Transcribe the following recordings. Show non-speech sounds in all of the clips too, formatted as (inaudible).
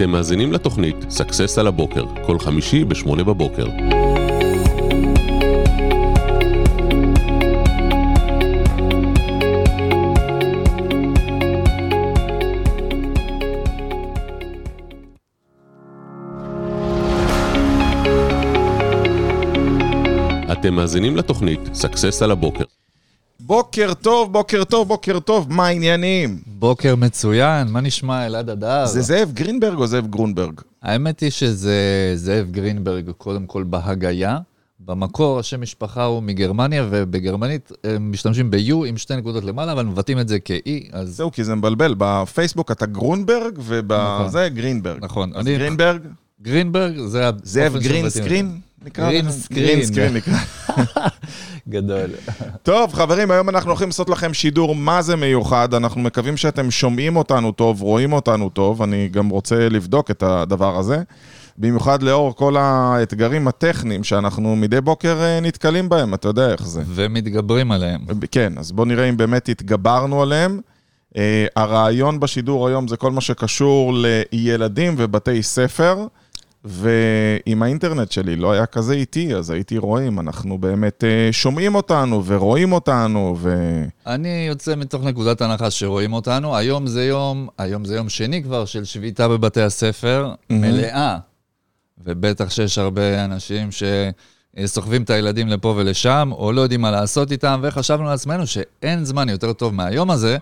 אתם מאזינים לתוכנית Success על הבוקר, כל חמישי ב-8 בבוקר. אתם מאזינים לתוכנית Success על הבוקר. בוקר טוב, בוקר טוב, בוקר טוב, מה העניינים? בוקר מצוין, מה נשמע אלעד הדר? זה זאב גרינברג או זאב גרונברג? האמת היא שזה זאב גרינברג, קודם כל בהגייה. במקור השם משפחה הוא מגרמניה, ובגרמנית הם משתמשים ב-U עם שתי נקודות למעלה, אבל מבטאים את זה כ-E, אז... זהו, כי זה מבלבל, בפייסבוק אתה גרונברג, ובזה גרינברג. נכון. אז אני- גרינברג, גרינברג זה זאב שמבטאים green את זה. screen? נקרא green לזה? screen. green screen נקרא. (laughs) גדול. טוב, חברים, היום אנחנו הולכים לעשות לכם שידור מה זה מיוחד. אנחנו מקווים שאתם שומעים אותנו טוב, רואים אותנו טוב. אני גם רוצה לבדוק את הדבר הזה. במיוחד לאור כל האתגרים הטכניים שאנחנו מדי בוקר אה, נתקלים בהם, אתה יודע איך זה. ומתגברים עליהם. כן, אז בואו נראה אם באמת התגברנו עליהם. Uh, הרעיון בשידור היום זה כל מה שקשור לילדים ובתי ספר, ואם האינטרנט שלי לא היה כזה איטי, אז הייתי רואים, אנחנו באמת uh, שומעים אותנו ורואים אותנו, ו... אני יוצא מתוך נקודת הנחה שרואים אותנו. היום זה יום, היום זה יום שני כבר של שביתה בבתי הספר, מלאה. ובטח שיש הרבה אנשים שסוחבים את הילדים לפה ולשם, או לא יודעים מה לעשות איתם, וחשבנו לעצמנו שאין זמן יותר טוב מהיום הזה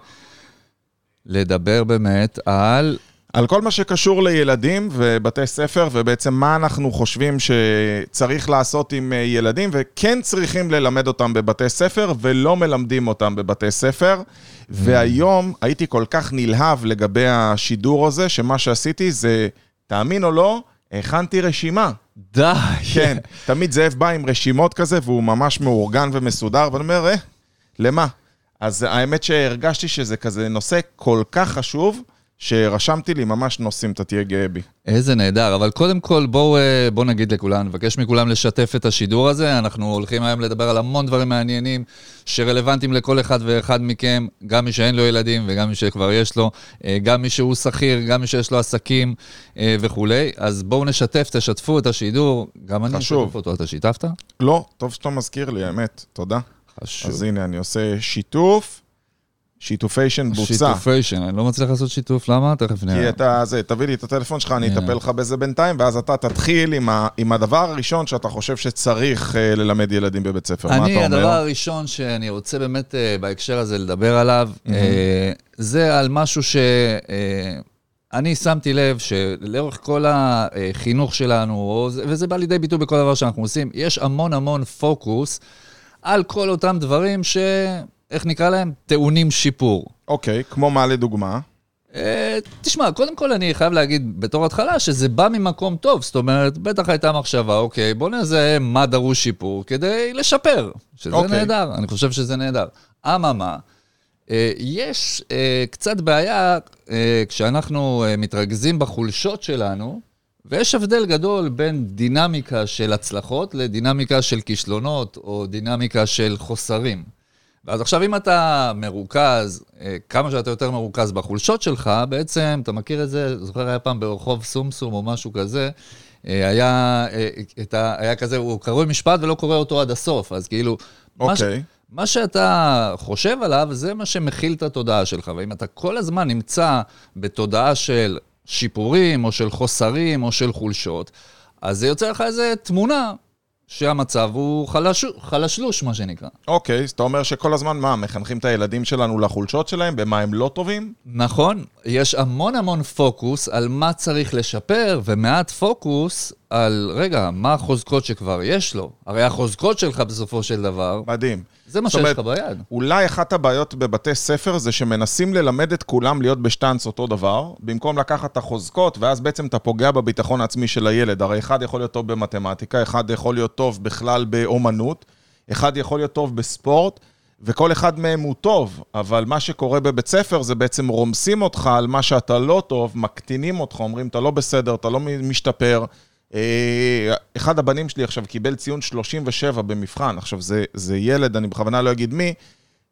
לדבר באמת על... על כל מה שקשור לילדים ובתי ספר, ובעצם מה אנחנו חושבים שצריך לעשות עם אה, ילדים, וכן צריכים ללמד אותם בבתי ספר, ולא מלמדים אותם בבתי ספר. והיום הייתי כל כך נלהב לגבי השידור הזה, שמה שעשיתי זה, תאמין או לא, הכנתי רשימה. די! כן, תמיד זאב בא עם רשימות כזה, והוא ממש מאורגן ומסודר, ואני אומר, אה, למה? אז האמת שהרגשתי שזה כזה נושא כל כך חשוב, שרשמתי לי ממש נושאים, אתה תהיה גאה בי. איזה נהדר, אבל קודם כל בואו אה, בוא נגיד לכולם, נבקש מכולם לשתף את השידור הזה. אנחנו הולכים היום לדבר על המון דברים מעניינים שרלוונטיים לכל אחד ואחד מכם, גם מי שאין לו ילדים וגם מי שכבר יש לו, אה, גם מי שהוא שכיר, גם מי שיש לו עסקים אה, וכולי. אז בואו נשתף, תשתפו את השידור. גם אני. אשתף אותו, אתה שיתפת? לא, טוב שאתה מזכיר לי, האמת, תודה. חשוב. אז הנה, אני עושה שיתוף, שיתופיישן בוצע. שיתופיישן, אני לא מצליח לעשות שיתוף, למה? תכף נראה. כי אתה, זה, תביא לי את הטלפון שלך, אני אטפל לך בזה בינתיים, ואז אתה תתחיל עם, ה, עם הדבר הראשון שאתה חושב שצריך uh, ללמד ילדים בבית ספר. מה אתה אני, אומר? הדבר הראשון שאני רוצה באמת אה, בהקשר הזה לדבר עליו, אה, זה על משהו שאני שמתי לב שלאורך כל החינוך שלנו, וזה בא לידי ביטוי בכל דבר שאנחנו עושים, יש המון המון פוקוס על כל אותם דברים ש... איך נקרא להם? טעונים שיפור. אוקיי, כמו מה לדוגמה? אה, תשמע, קודם כל אני חייב להגיד בתור התחלה שזה בא ממקום טוב, זאת אומרת, בטח הייתה מחשבה, אוקיי, בוא נזהה מה דרוש שיפור כדי לשפר, שזה אוקיי. נהדר, אני חושב שזה נהדר. אממה, אה, יש אה, קצת בעיה אה, כשאנחנו אה, מתרכזים בחולשות שלנו, ויש הבדל גדול בין דינמיקה של הצלחות לדינמיקה של כישלונות, או דינמיקה של חוסרים. אז עכשיו, אם אתה מרוכז, אה, כמה שאתה יותר מרוכז בחולשות שלך, בעצם, אתה מכיר את זה, זוכר היה פעם ברחוב סומסום או משהו כזה, אה, היה, אה, את ה, היה כזה, הוא קרוי משפט ולא קורא אותו עד הסוף, אז כאילו... מה ש- אוקיי. מה שאתה חושב עליו, זה מה שמכיל את התודעה שלך. ואם אתה כל הזמן נמצא בתודעה של שיפורים, או של חוסרים, או של חולשות, אז זה יוצר לך איזו תמונה שהמצב הוא חלש, חלשלוש, מה שנקרא. אוקיי, אז אתה אומר שכל הזמן, מה, מחנכים את הילדים שלנו לחולשות שלהם, במה הם לא טובים? נכון, יש המון המון פוקוס על מה צריך לשפר, ומעט פוקוס על, רגע, מה החוזקות שכבר יש לו. הרי החוזקות שלך בסופו של דבר, מדהים. זה מה שיש לך ביד. אולי אחת הבעיות בבתי ספר זה שמנסים ללמד את כולם להיות בשטאנץ אותו דבר, במקום לקחת את החוזקות, ואז בעצם אתה פוגע בביטחון העצמי של הילד. הרי אחד יכול להיות טוב במתמטיקה, אחד יכול להיות טוב בכלל באומנות, אחד יכול להיות טוב בספורט, וכל אחד מהם הוא טוב, אבל מה שקורה בבית ספר זה בעצם רומסים אותך על מה שאתה לא טוב, מקטינים אותך, אומרים, אתה לא בסדר, אתה לא משתפר. אה, אחד הבנים שלי עכשיו קיבל ציון 37 במבחן, עכשיו זה, זה ילד, אני בכוונה לא אגיד מי,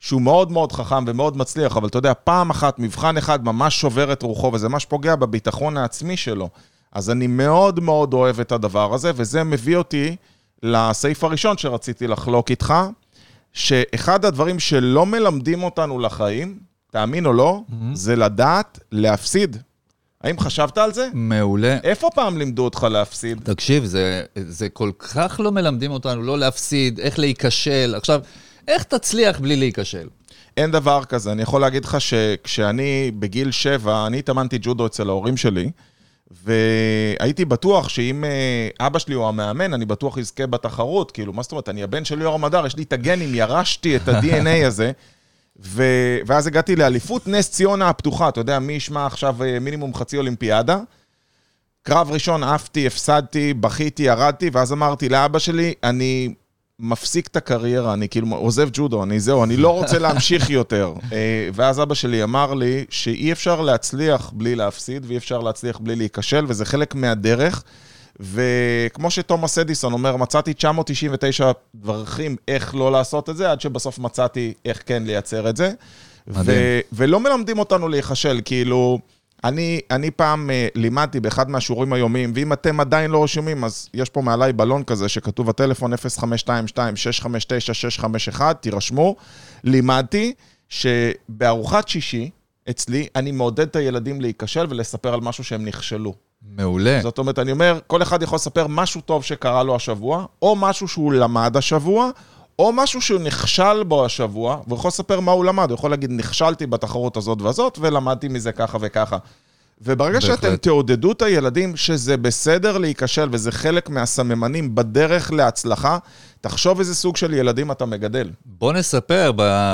שהוא מאוד מאוד חכם ומאוד מצליח, אבל אתה יודע, פעם אחת, מבחן אחד ממש שובר את רוחו, וזה ממש פוגע בביטחון העצמי שלו. אז אני מאוד מאוד אוהב את הדבר הזה, וזה מביא אותי לסעיף הראשון שרציתי לחלוק איתך, שאחד הדברים שלא מלמדים אותנו לחיים, תאמין או לא, mm-hmm. זה לדעת להפסיד. האם חשבת על זה? מעולה. איפה פעם לימדו אותך להפסיד? תקשיב, זה, זה כל כך לא מלמדים אותנו לא להפסיד, איך להיכשל. עכשיו, איך תצליח בלי להיכשל? אין דבר כזה. אני יכול להגיד לך שכשאני בגיל שבע, אני התאמנתי ג'ודו אצל ההורים שלי, והייתי בטוח שאם אה, אבא שלי הוא המאמן, אני בטוח אזכה בתחרות. כאילו, מה זאת אומרת, אני הבן של יורם הדר, יש לי את הגנים, ירשתי את ה-DNA הזה. (laughs) ו... ואז הגעתי לאליפות נס ציונה הפתוחה, אתה יודע, מי ישמע עכשיו אה, מינימום חצי אולימפיאדה? קרב ראשון עפתי, הפסדתי, בכיתי, ירדתי, ואז אמרתי לאבא שלי, אני מפסיק את הקריירה, אני כאילו עוזב ג'ודו, אני זהו, אני לא רוצה להמשיך (laughs) יותר. אה, ואז אבא שלי אמר לי שאי אפשר להצליח בלי להפסיד, ואי אפשר להצליח בלי להיכשל, וזה חלק מהדרך. וכמו שתומאס אדיסון אומר, מצאתי 999 דרכים איך לא לעשות את זה, עד שבסוף מצאתי איך כן לייצר את זה. ו- ולא מלמדים אותנו להיכשל, כאילו... אני, אני פעם uh, לימדתי באחד מהשיעורים היומיים, ואם אתם עדיין לא רשומים, אז יש פה מעליי בלון כזה שכתוב הטלפון 0522-659-651, תירשמו. לימדתי שבארוחת שישי, אצלי, אני מעודד את הילדים להיכשל ולספר על משהו שהם נכשלו. מעולה. זאת אומרת, אני אומר, כל אחד יכול לספר משהו טוב שקרה לו השבוע, או משהו שהוא למד השבוע, או משהו שהוא נכשל בו השבוע, והוא יכול לספר מה הוא למד, הוא יכול להגיד, נכשלתי בתחרות הזאת והזאת, ולמדתי מזה ככה וככה. וברגע בהחלט. שאתם תעודדו את הילדים שזה בסדר להיכשל, וזה חלק מהסממנים בדרך להצלחה, תחשוב איזה סוג של ילדים אתה מגדל. בוא נספר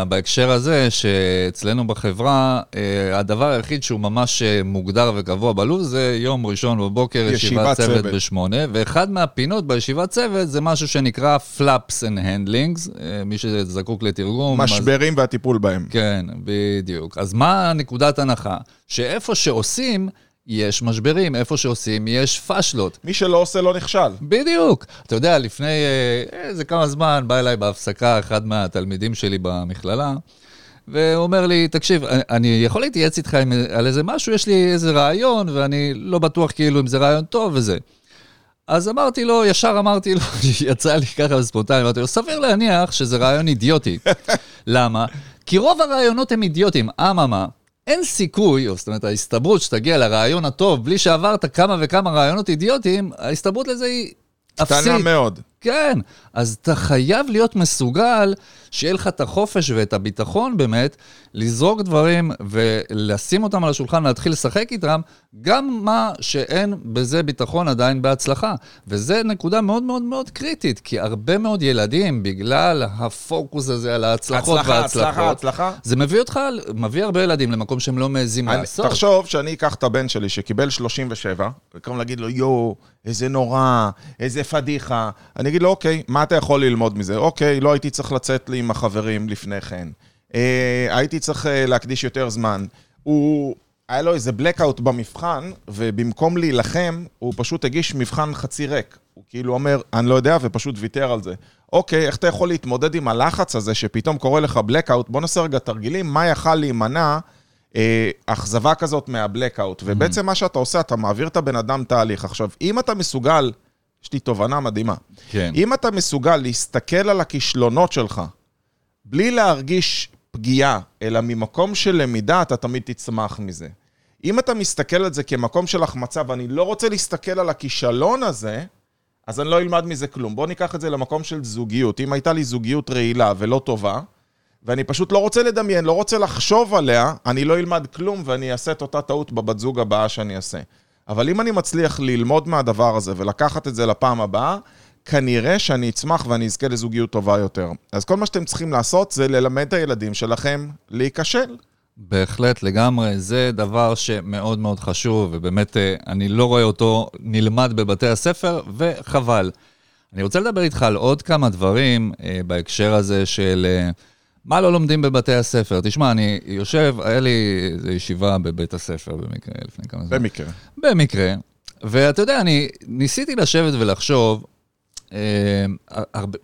בהקשר הזה, שאצלנו בחברה, אה, הדבר היחיד שהוא ממש אה, מוגדר וקבוע בלו"ז, זה יום ראשון בבוקר, ישיבת צוות, צוות בשמונה, ואחד מהפינות בישיבת צוות זה משהו שנקרא Flaps and Handlings, אה, מי שזקוק לתרגום. משברים אז... והטיפול בהם. כן, בדיוק. אז מה נקודת הנחה? שאיפה שעושים, יש משברים, איפה שעושים יש פאשלות. מי שלא עושה לא נכשל. בדיוק. אתה יודע, לפני אה, איזה כמה זמן בא אליי בהפסקה אחד מהתלמידים שלי במכללה, והוא אומר לי, תקשיב, אני יכול להתייעץ איתך עם, על איזה משהו, יש לי איזה רעיון, ואני לא בטוח כאילו אם זה רעיון טוב וזה. אז אמרתי לו, ישר אמרתי לו, (laughs) יצא לי ככה בספונטני, אמרתי לו, סביר להניח שזה רעיון אידיוטי. (laughs) למה? כי רוב הרעיונות הם אידיוטים, אממה. אין סיכוי, או זאת אומרת, ההסתברות שתגיע לרעיון הטוב בלי שעברת כמה וכמה רעיונות אידיוטיים, ההסתברות לזה היא אפסית. קטנה מאוד. כן, אז אתה חייב להיות מסוגל שיהיה לך את החופש ואת הביטחון באמת, לזרוק דברים ולשים אותם על השולחן, להתחיל לשחק איתם, גם מה שאין בזה ביטחון עדיין בהצלחה. וזו נקודה מאוד מאוד מאוד קריטית, כי הרבה מאוד ילדים, בגלל הפוקוס הזה על ההצלחות הצלחה, וההצלחות, הצלחה, הצלחה. זה מביא אותך, מביא הרבה ילדים למקום שהם לא מעזים לעשות. תחשוב שאני אקח את הבן שלי שקיבל 37, וקודם להגיד לו, יואו, איזה נורא, איזה פדיחה. אני אגיד לו, אוקיי, מה אתה יכול ללמוד מזה? אוקיי, לא הייתי צריך לצאת לי עם החברים לפני כן. אה, הייתי צריך אה, להקדיש יותר זמן. הוא, היה לו איזה blackout במבחן, ובמקום להילחם, הוא פשוט הגיש מבחן חצי ריק. הוא כאילו אומר, אני לא יודע, ופשוט ויתר על זה. אוקיי, איך אתה יכול להתמודד עם הלחץ הזה שפתאום קורה לך blackout? בוא נעשה רגע תרגילים, מה יכל להימנע אה, אכזבה כזאת מהבלקאוט. ובעצם מה שאתה עושה, אתה מעביר את הבן אדם תהליך. עכשיו, אם אתה מסוגל יש לי תובנה מדהימה. כן. אם אתה מסוגל להסתכל על הכישלונות שלך, בלי להרגיש פגיעה, אלא ממקום של למידה, אתה תמיד תצמח מזה. אם אתה מסתכל על זה כמקום של החמצה, ואני לא רוצה להסתכל על הכישלון הזה, אז אני לא אלמד מזה כלום. בואו ניקח את זה למקום של זוגיות. אם הייתה לי זוגיות רעילה ולא טובה, ואני פשוט לא רוצה לדמיין, לא רוצה לחשוב עליה, אני לא אלמד כלום ואני אעשה את אותה טעות בבת זוג הבאה שאני אעשה. אבל אם אני מצליח ללמוד מהדבר הזה ולקחת את זה לפעם הבאה, כנראה שאני אצמח ואני אזכה לזוגיות טובה יותר. אז כל מה שאתם צריכים לעשות זה ללמד את הילדים שלכם להיכשל. בהחלט, לגמרי. זה דבר שמאוד מאוד חשוב, ובאמת אה, אני לא רואה אותו נלמד בבתי הספר, וחבל. אני רוצה לדבר איתך על עוד כמה דברים אה, בהקשר הזה של... אה, מה לא לומדים בבתי הספר? תשמע, אני יושב, היה לי ישיבה בבית הספר במקרה, לפני כמה זמן. במקרה. במקרה. ואתה יודע, אני ניסיתי לשבת ולחשוב, אה,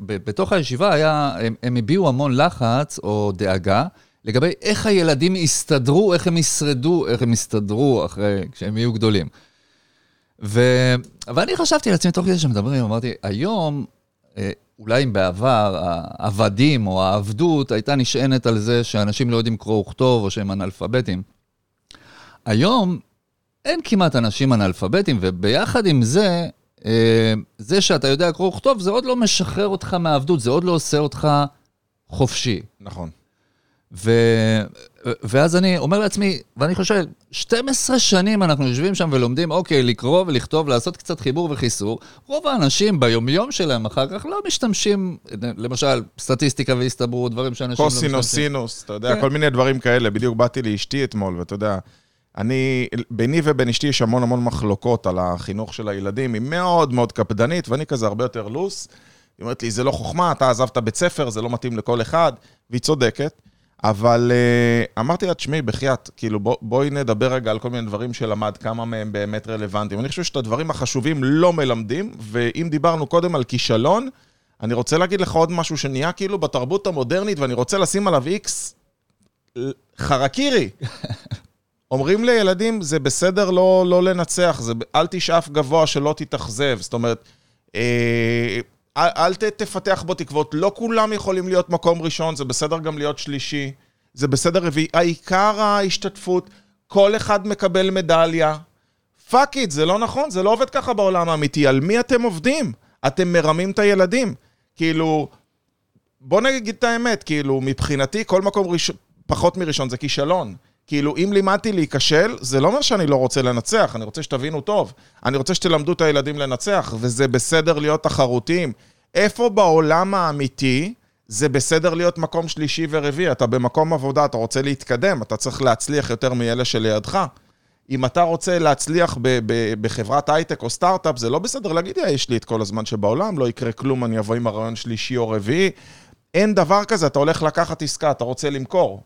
בתוך הישיבה היה, הם, הם הביעו המון לחץ או דאגה לגבי איך הילדים יסתדרו, איך הם ישרדו, איך הם יסתדרו אחרי, כשהם יהיו גדולים. ו... ואני חשבתי לעצמי, תוך כדי שמדברים, אמרתי, היום, אה, אולי אם בעבר העבדים או העבדות הייתה נשענת על זה שאנשים לא יודעים קרוא וכתוב או שהם אנאלפביתים. היום אין כמעט אנשים אנאלפביתים, וביחד עם זה, אה, זה שאתה יודע קרוא וכתוב, זה עוד לא משחרר אותך מהעבדות, זה עוד לא עושה אותך חופשי. נכון. ו... ואז אני אומר לעצמי, ואני חושב, 12 שנים אנחנו יושבים שם ולומדים, אוקיי, לקרוא ולכתוב, לעשות קצת חיבור וחיסור. רוב האנשים ביומיום שלהם אחר כך לא משתמשים, למשל, סטטיסטיקה והסתברות, דברים שאנשים לא משתמשים. קוסינוס, סינוס, אתה יודע, כן. כל מיני דברים כאלה. בדיוק באתי לאשתי אתמול, ואתה יודע, אני, ביני ובין אשתי יש המון המון מחלוקות על החינוך של הילדים, היא מאוד מאוד קפדנית, ואני כזה הרבה יותר לוס. היא אומרת לי, זה לא חוכמה, אתה עזבת בית ספר, זה לא מתאים לכל אחד, והיא צודקת. אבל uh, אמרתי לה, תשמעי, בחייאת, כאילו, בוא, בואי נדבר רגע על כל מיני דברים שלמד, כמה מהם באמת רלוונטיים. אני חושב שאת הדברים החשובים לא מלמדים, ואם דיברנו קודם על כישלון, אני רוצה להגיד לך עוד משהו שנהיה כאילו בתרבות המודרנית, ואני רוצה לשים עליו איקס חרקירי. (laughs) אומרים לילדים, זה בסדר לא, לא לנצח, זה, אל תשאף גבוה שלא תתאכזב. זאת אומרת, אה, אל, ת, תפתח בו תקוות. לא כולם יכולים להיות מקום ראשון, זה בסדר גם להיות שלישי. זה בסדר רביעי. העיקר ההשתתפות, כל אחד מקבל מדליה. fuck it, זה לא נכון, זה לא עובד ככה בעולם האמיתי. על מי אתם עובדים? אתם מרמים את הילדים. כאילו, בוא נגיד את האמת, כאילו, מבחינתי, כל מקום ראשון, פחות מראשון זה כישלון. כאילו, אם לימדתי להיכשל, זה לא אומר שאני לא רוצה לנצח, אני רוצה שתבינו טוב. אני רוצה שתלמדו את הילדים לנצח, וזה בסדר להיות תחרותיים. איפה בעולם האמיתי זה בסדר להיות מקום שלישי ורביעי? אתה במקום עבודה, אתה רוצה להתקדם, אתה צריך להצליח יותר מאלה שלידך. אם אתה רוצה להצליח ב- ב- בחברת הייטק או סטארט-אפ, זה לא בסדר להגיד, "יא, יש לי את כל הזמן שבעולם, לא יקרה כלום, אני אבוא עם הרעיון שלישי או רביעי. אין דבר כזה, אתה הולך לקחת עסקה, אתה רוצה למכור.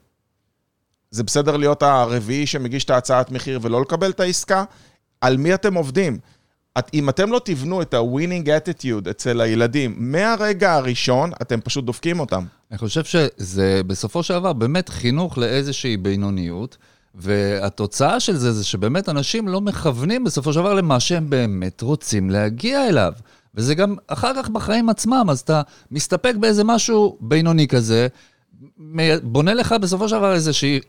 זה בסדר להיות הרביעי שמגיש את ההצעת מחיר ולא לקבל את העסקה? על מי אתם עובדים? את, אם אתם לא תבנו את ה-winning attitude אצל הילדים מהרגע הראשון, אתם פשוט דופקים אותם. אני חושב שזה בסופו של דבר באמת חינוך לאיזושהי בינוניות, והתוצאה של זה זה שבאמת אנשים לא מכוונים בסופו של דבר למה שהם באמת רוצים להגיע אליו. וזה גם אחר כך בחיים עצמם, אז אתה מסתפק באיזה משהו בינוני כזה, בונה לך בסופו של דבר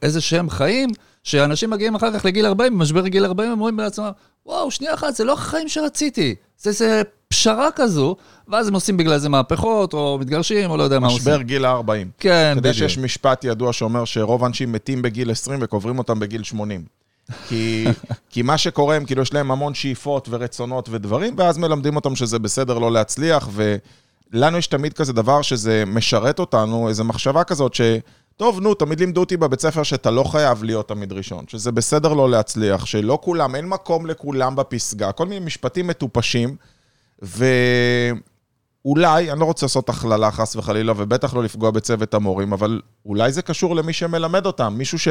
איזה שהם חיים, שאנשים מגיעים אחר כך לגיל 40, במשבר גיל 40, הם אומרים לעצמם, וואו, שנייה אחת, זה לא החיים שרציתי, זה איזה פשרה כזו, ואז הם עושים בגלל זה מהפכות, או מתגרשים, או לא יודע מה עושים. משבר גיל ה-40. כן, אתה יודע בדיוק. שיש משפט ידוע שאומר שרוב האנשים מתים בגיל 20 וקוברים אותם בגיל 80. כי, (laughs) כי מה שקורה, הם כאילו יש להם המון שאיפות ורצונות ודברים, ואז מלמדים אותם שזה בסדר לא להצליח, ולנו יש תמיד כזה דבר שזה משרת אותנו, איזו מחשבה כזאת ש... טוב, נו, תמיד לימדו אותי בבית ספר שאתה לא חייב להיות תמיד ראשון, שזה בסדר לא להצליח, שלא כולם, אין מקום לכולם בפסגה, כל מיני משפטים מטופשים, ואולי, אני לא רוצה לעשות הכללה חס וחלילה, ובטח לא לפגוע בצוות המורים, אבל אולי זה קשור למי שמלמד אותם, מישהו ש...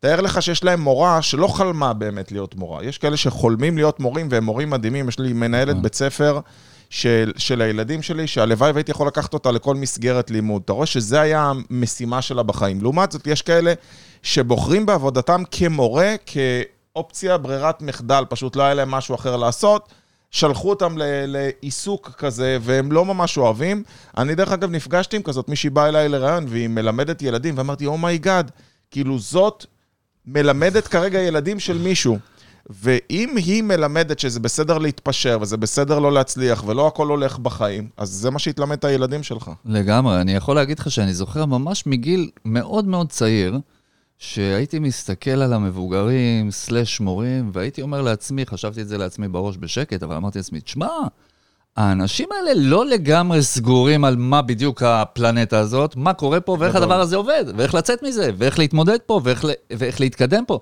תאר לך שיש להם מורה שלא חלמה באמת להיות מורה. יש כאלה שחולמים להיות מורים והם מורים מדהימים. יש לי מנהלת בית ספר של, של הילדים שלי, שהלוואי והייתי יכול לקחת אותה לכל מסגרת לימוד. אתה רואה שזה היה המשימה שלה בחיים. לעומת זאת, יש כאלה שבוחרים בעבודתם כמורה, כאופציה, ברירת מחדל, פשוט לא היה להם משהו אחר לעשות. שלחו אותם לעיסוק כזה, והם לא ממש אוהבים. אני דרך אגב נפגשתי עם כזאת, מישהי באה אליי לראיון, והיא מלמדת ילדים, ואמרתי, oh my god, כאילו זאת מלמדת כרגע ילדים של מישהו. ואם היא מלמדת שזה בסדר להתפשר, וזה בסדר לא להצליח, ולא הכל הולך בחיים, אז זה מה שהתלמד את הילדים שלך. לגמרי, אני יכול להגיד לך שאני זוכר ממש מגיל מאוד מאוד צעיר, שהייתי מסתכל על המבוגרים, סלש מורים, והייתי אומר לעצמי, חשבתי את זה לעצמי בראש בשקט, אבל אמרתי לעצמי, תשמע, האנשים האלה לא לגמרי סגורים על מה בדיוק הפלנטה הזאת, מה קורה פה ואיך. הדבר הזה עובד, ואיך לצאת מזה, ואיך להתמודד פה, ואיך, ואיך להתקדם פה.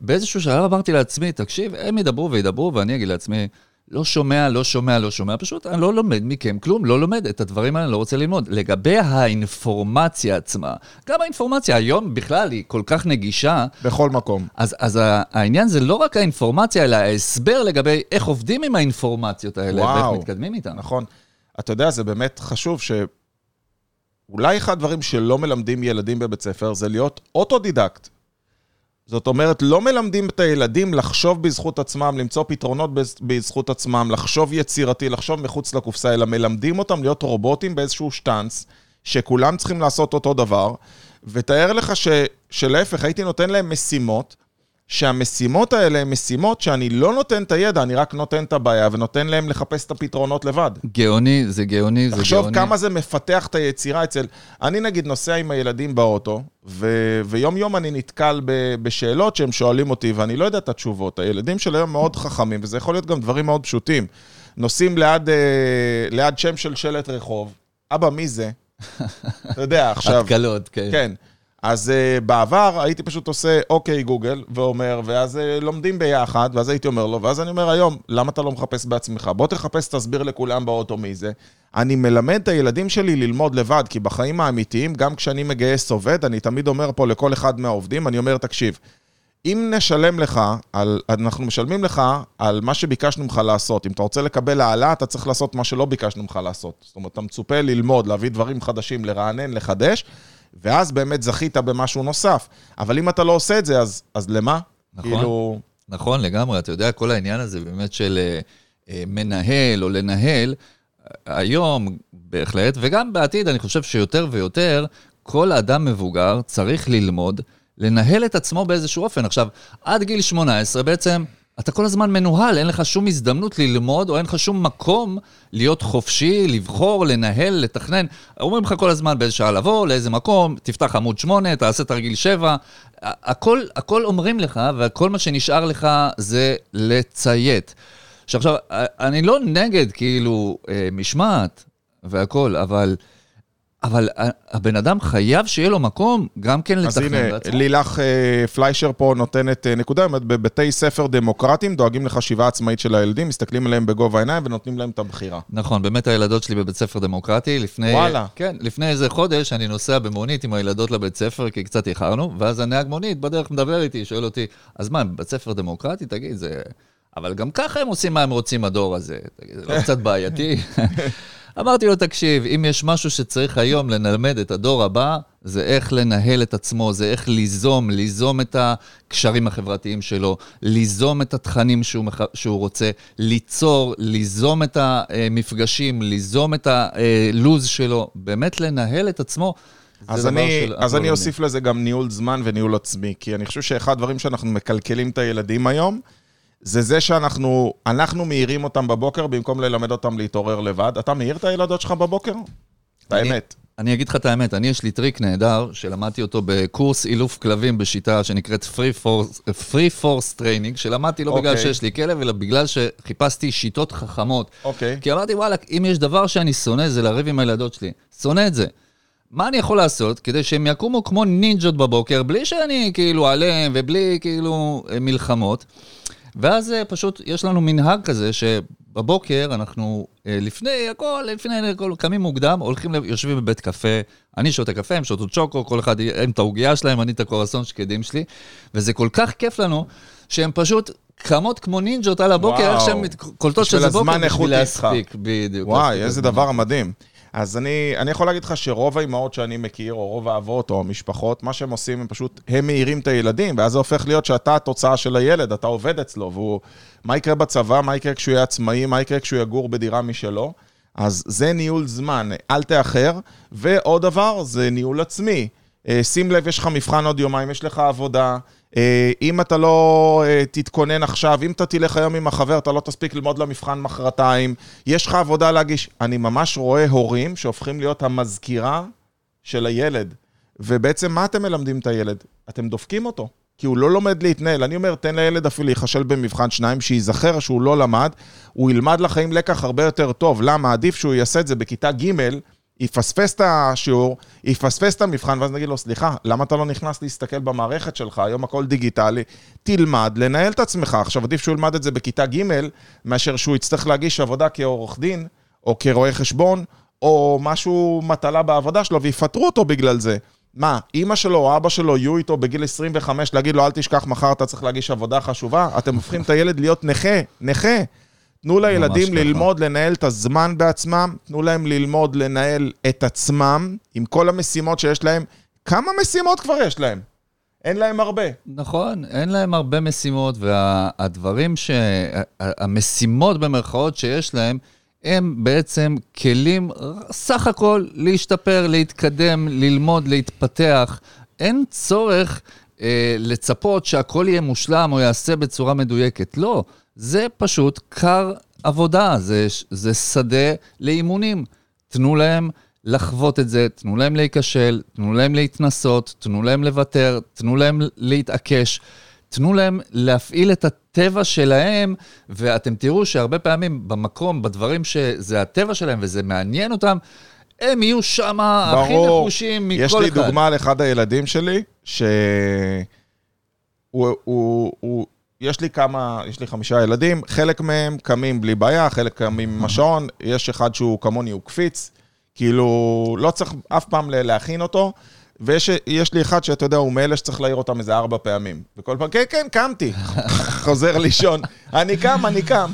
באיזשהו שלב אמרתי לעצמי, תקשיב, הם ידברו וידברו, ואני אגיד לעצמי, לא שומע, לא שומע, לא שומע, פשוט אני לא לומד מכם כלום, לא לומד. את הדברים האלה אני לא רוצה ללמוד. לגבי האינפורמציה עצמה, גם האינפורמציה היום בכלל היא כל כך נגישה, בכל מקום. אז, אז העניין זה לא רק האינפורמציה, אלא ההסבר לגבי איך עובדים עם האינפורמציות האלה, וואו. ואיך מתקדמים איתן. נכון. אתה יודע, זה באמת חשוב ש... אולי אחד הדברים שלא מלמדים ילדים בבית ספר זה להיות אוטודידקט. זאת אומרת, לא מלמדים את הילדים לחשוב בזכות עצמם, למצוא פתרונות בז- בזכות עצמם, לחשוב יצירתי, לחשוב מחוץ לקופסה, אלא מלמדים אותם להיות רובוטים באיזשהו שטאנץ, שכולם צריכים לעשות אותו דבר, ותאר לך ש, שלהפך, הייתי נותן להם משימות, שהמשימות האלה הן משימות שאני לא נותן את הידע, אני רק נותן את הבעיה ונותן להם לחפש את הפתרונות לבד. גאוני, זה גאוני, זה גאוני. תחשוב כמה זה מפתח את היצירה אצל... אני נגיד נוסע עם הילדים באוטו, ו... ויום יום אני נתקל ב... בשאלות שהם שואלים אותי, ואני לא יודע את התשובות. הילדים של היום מאוד חכמים, וזה יכול להיות גם דברים מאוד פשוטים. נוסעים ליד, אה, ליד שם של שלט רחוב, אבא, מי זה? (laughs) אתה יודע, עכשיו... התקלות, כן. כן. אז uh, בעבר הייתי פשוט עושה אוקיי גוגל, ואומר, ואז uh, לומדים ביחד, ואז הייתי אומר לו, ואז אני אומר היום, למה אתה לא מחפש בעצמך? בוא תחפש, תסביר לכולם באוטו מי זה. אני מלמד את הילדים שלי ללמוד לבד, כי בחיים האמיתיים, גם כשאני מגייס עובד, אני תמיד אומר פה לכל אחד מהעובדים, אני אומר, תקשיב, אם נשלם לך, על, אנחנו משלמים לך על מה שביקשנו ממך לעשות. אם אתה רוצה לקבל העלאה, אתה צריך לעשות מה שלא ביקשנו ממך לעשות. זאת אומרת, אתה מצופה ללמוד, להביא דברים חדשים, לרענן, לחדש, ואז באמת זכית במשהו נוסף. אבל אם אתה לא עושה את זה, אז, אז למה? נכון. כאילו... נכון, לגמרי. אתה יודע, כל העניין הזה באמת של אה, אה, מנהל או לנהל, היום בהחלט, וגם בעתיד, אני חושב שיותר ויותר, כל אדם מבוגר צריך ללמוד לנהל את עצמו באיזשהו אופן. עכשיו, עד גיל 18 בעצם... אתה כל הזמן מנוהל, אין לך שום הזדמנות ללמוד, או אין לך שום מקום להיות חופשי, לבחור, לנהל, לתכנן. אומרים לך כל הזמן באיזה שעה לבוא, לאיזה מקום, תפתח עמוד 8, תעשה תרגיל 7. הכל, הכל אומרים לך, וכל מה שנשאר לך זה לציית. שעכשיו, אני לא נגד כאילו אה, משמעת והכל, אבל... אבל הבן אדם חייב שיהיה לו מקום גם כן לתכנן בעצמו. אז הנה, לילך אה, פליישר פה נותנת אה, נקודה, באמת בבתי ספר דמוקרטיים דואגים לחשיבה עצמאית של הילדים, מסתכלים עליהם בגובה העיניים ונותנים להם את הבחירה. נכון, באמת הילדות שלי בבית ספר דמוקרטי, לפני... וואלה. כן, לפני איזה חודש אני נוסע במונית עם הילדות לבית ספר, כי קצת איחרנו, ואז הנהג מונית בדרך מדבר איתי, שואל אותי, אז מה, בית ספר דמוקרטי? תגיד, זה... אבל גם ככה הם עושים מה הם רוצים, הדור הזה. תגיד, זה לא (laughs) קצת בעייתי? אמרתי לו, תקשיב, אם יש משהו שצריך היום ללמד את הדור הבא, זה איך לנהל את עצמו, זה איך ליזום, ליזום את הקשרים החברתיים שלו, ליזום את התכנים שהוא, מח... שהוא רוצה, ליצור, ליזום את המפגשים, ליזום את הלוז שלו, באמת לנהל את עצמו. אז אני, אז אני אוסיף לזה גם ניהול זמן וניהול עצמי, כי אני חושב שאחד הדברים שאנחנו מקלקלים את הילדים היום, זה זה שאנחנו אנחנו מעירים אותם בבוקר במקום ללמד אותם להתעורר לבד. אתה מעיר את הילדות שלך בבוקר? את האמת. אני אגיד לך את האמת, אני יש לי טריק נהדר, שלמדתי אותו בקורס אילוף כלבים בשיטה שנקראת Free Force, Free Force Training, שלמדתי לא okay. בגלל שיש לי כלב, אלא בגלל שחיפשתי שיטות חכמות. אוקיי. כי אמרתי, וואלה, אם יש דבר שאני שונא, זה לריב עם הילדות שלי. שונא את זה. מה אני יכול לעשות כדי שהם יקומו כמו נינג'ות בבוקר, בלי שאני כאילו עליהם ובלי כאילו מלחמות? ואז פשוט יש לנו מנהג כזה שבבוקר אנחנו לפני הכל, לפני הכל, קמים מוקדם, הולכים, יושבים בבית קפה, אני שותה קפה, הם שותות צ'וקו, כל אחד עם את העוגיה שלהם, אני את הקורסון שקדים שלי, וזה כל כך כיף לנו, שהם פשוט קמות כמו נינג'ות על הבוקר, איך שהן קולטות שזה בוקר בשביל להספיק, בדיוק. וואי, איזה דבר מדהים. אז אני, אני יכול להגיד לך שרוב האימהות שאני מכיר, או רוב האבות או המשפחות, מה שהם עושים, הם פשוט, הם מעירים את הילדים, ואז זה הופך להיות שאתה התוצאה של הילד, אתה עובד אצלו, והוא, מה יקרה בצבא, מה יקרה כשהוא יהיה עצמאי, מה יקרה כשהוא יגור בדירה משלו. אז זה ניהול זמן, אל תאחר. ועוד דבר, זה ניהול עצמי. שים לב, יש לך מבחן עוד יומיים, יש לך עבודה. אם אתה לא תתכונן עכשיו, אם אתה תלך היום עם החבר, אתה לא תספיק ללמוד למבחן מחרתיים, יש לך עבודה להגיש. אני ממש רואה הורים שהופכים להיות המזכירה של הילד. ובעצם מה אתם מלמדים את הילד? אתם דופקים אותו, כי הוא לא לומד להתנהל. אני אומר, תן לילד אפילו להיכשל במבחן שניים, שייזכר שהוא לא למד, הוא ילמד לחיים לקח הרבה יותר טוב. למה? עדיף שהוא יעשה את זה בכיתה ג' יפספס את השיעור, יפספס את המבחן, ואז נגיד לו, סליחה, למה אתה לא נכנס להסתכל במערכת שלך? היום הכל דיגיטלי. תלמד לנהל את עצמך. עכשיו, עדיף שהוא ילמד את זה בכיתה ג', מאשר שהוא יצטרך להגיש עבודה כעורך דין, או כרואה חשבון, או משהו, מטלה בעבודה שלו, ויפטרו אותו בגלל זה. מה, אימא שלו או אבא שלו יהיו איתו בגיל 25, להגיד לו, אל תשכח, מחר אתה צריך להגיש עבודה חשובה? אתם הופכים את הילד להיות נכה, נכה. תנו לילדים ככה. ללמוד לנהל את הזמן בעצמם, תנו להם ללמוד לנהל את עצמם עם כל המשימות שיש להם. כמה משימות כבר יש להם? אין להם הרבה. נכון, אין להם הרבה משימות, והדברים ש... המשימות במרכאות שיש להם, הם בעצם כלים סך הכל להשתפר, להתקדם, ללמוד, להתפתח. אין צורך אה, לצפות שהכל יהיה מושלם או ייעשה בצורה מדויקת. לא, זה פשוט כר עבודה, זה, זה שדה לאימונים. תנו להם לחוות את זה, תנו להם להיכשל, תנו להם להתנסות, תנו להם לוותר, תנו להם להתעקש, תנו להם להפעיל את הטבע שלהם, ואתם תראו שהרבה פעמים במקום, בדברים שזה הטבע שלהם וזה מעניין אותם, הם יהיו שם הכי. נחושים מכל אחד. יש לי דוגמה על אחד הילדים שלי, ש... הוא, הוא, הוא, יש לי כמה, יש לי חמישה ילדים, חלק מהם קמים בלי בעיה, חלק קמים עם השעון, יש אחד שהוא כמוני, הוא קפיץ, כאילו, לא צריך אף פעם להכין אותו, ויש יש לי אחד שאתה יודע, הוא מאלה שצריך להעיר אותם איזה ארבע פעמים. וכל פעם, כן, כן, קמתי, (laughs) חוזר לישון, אני קם, אני קם.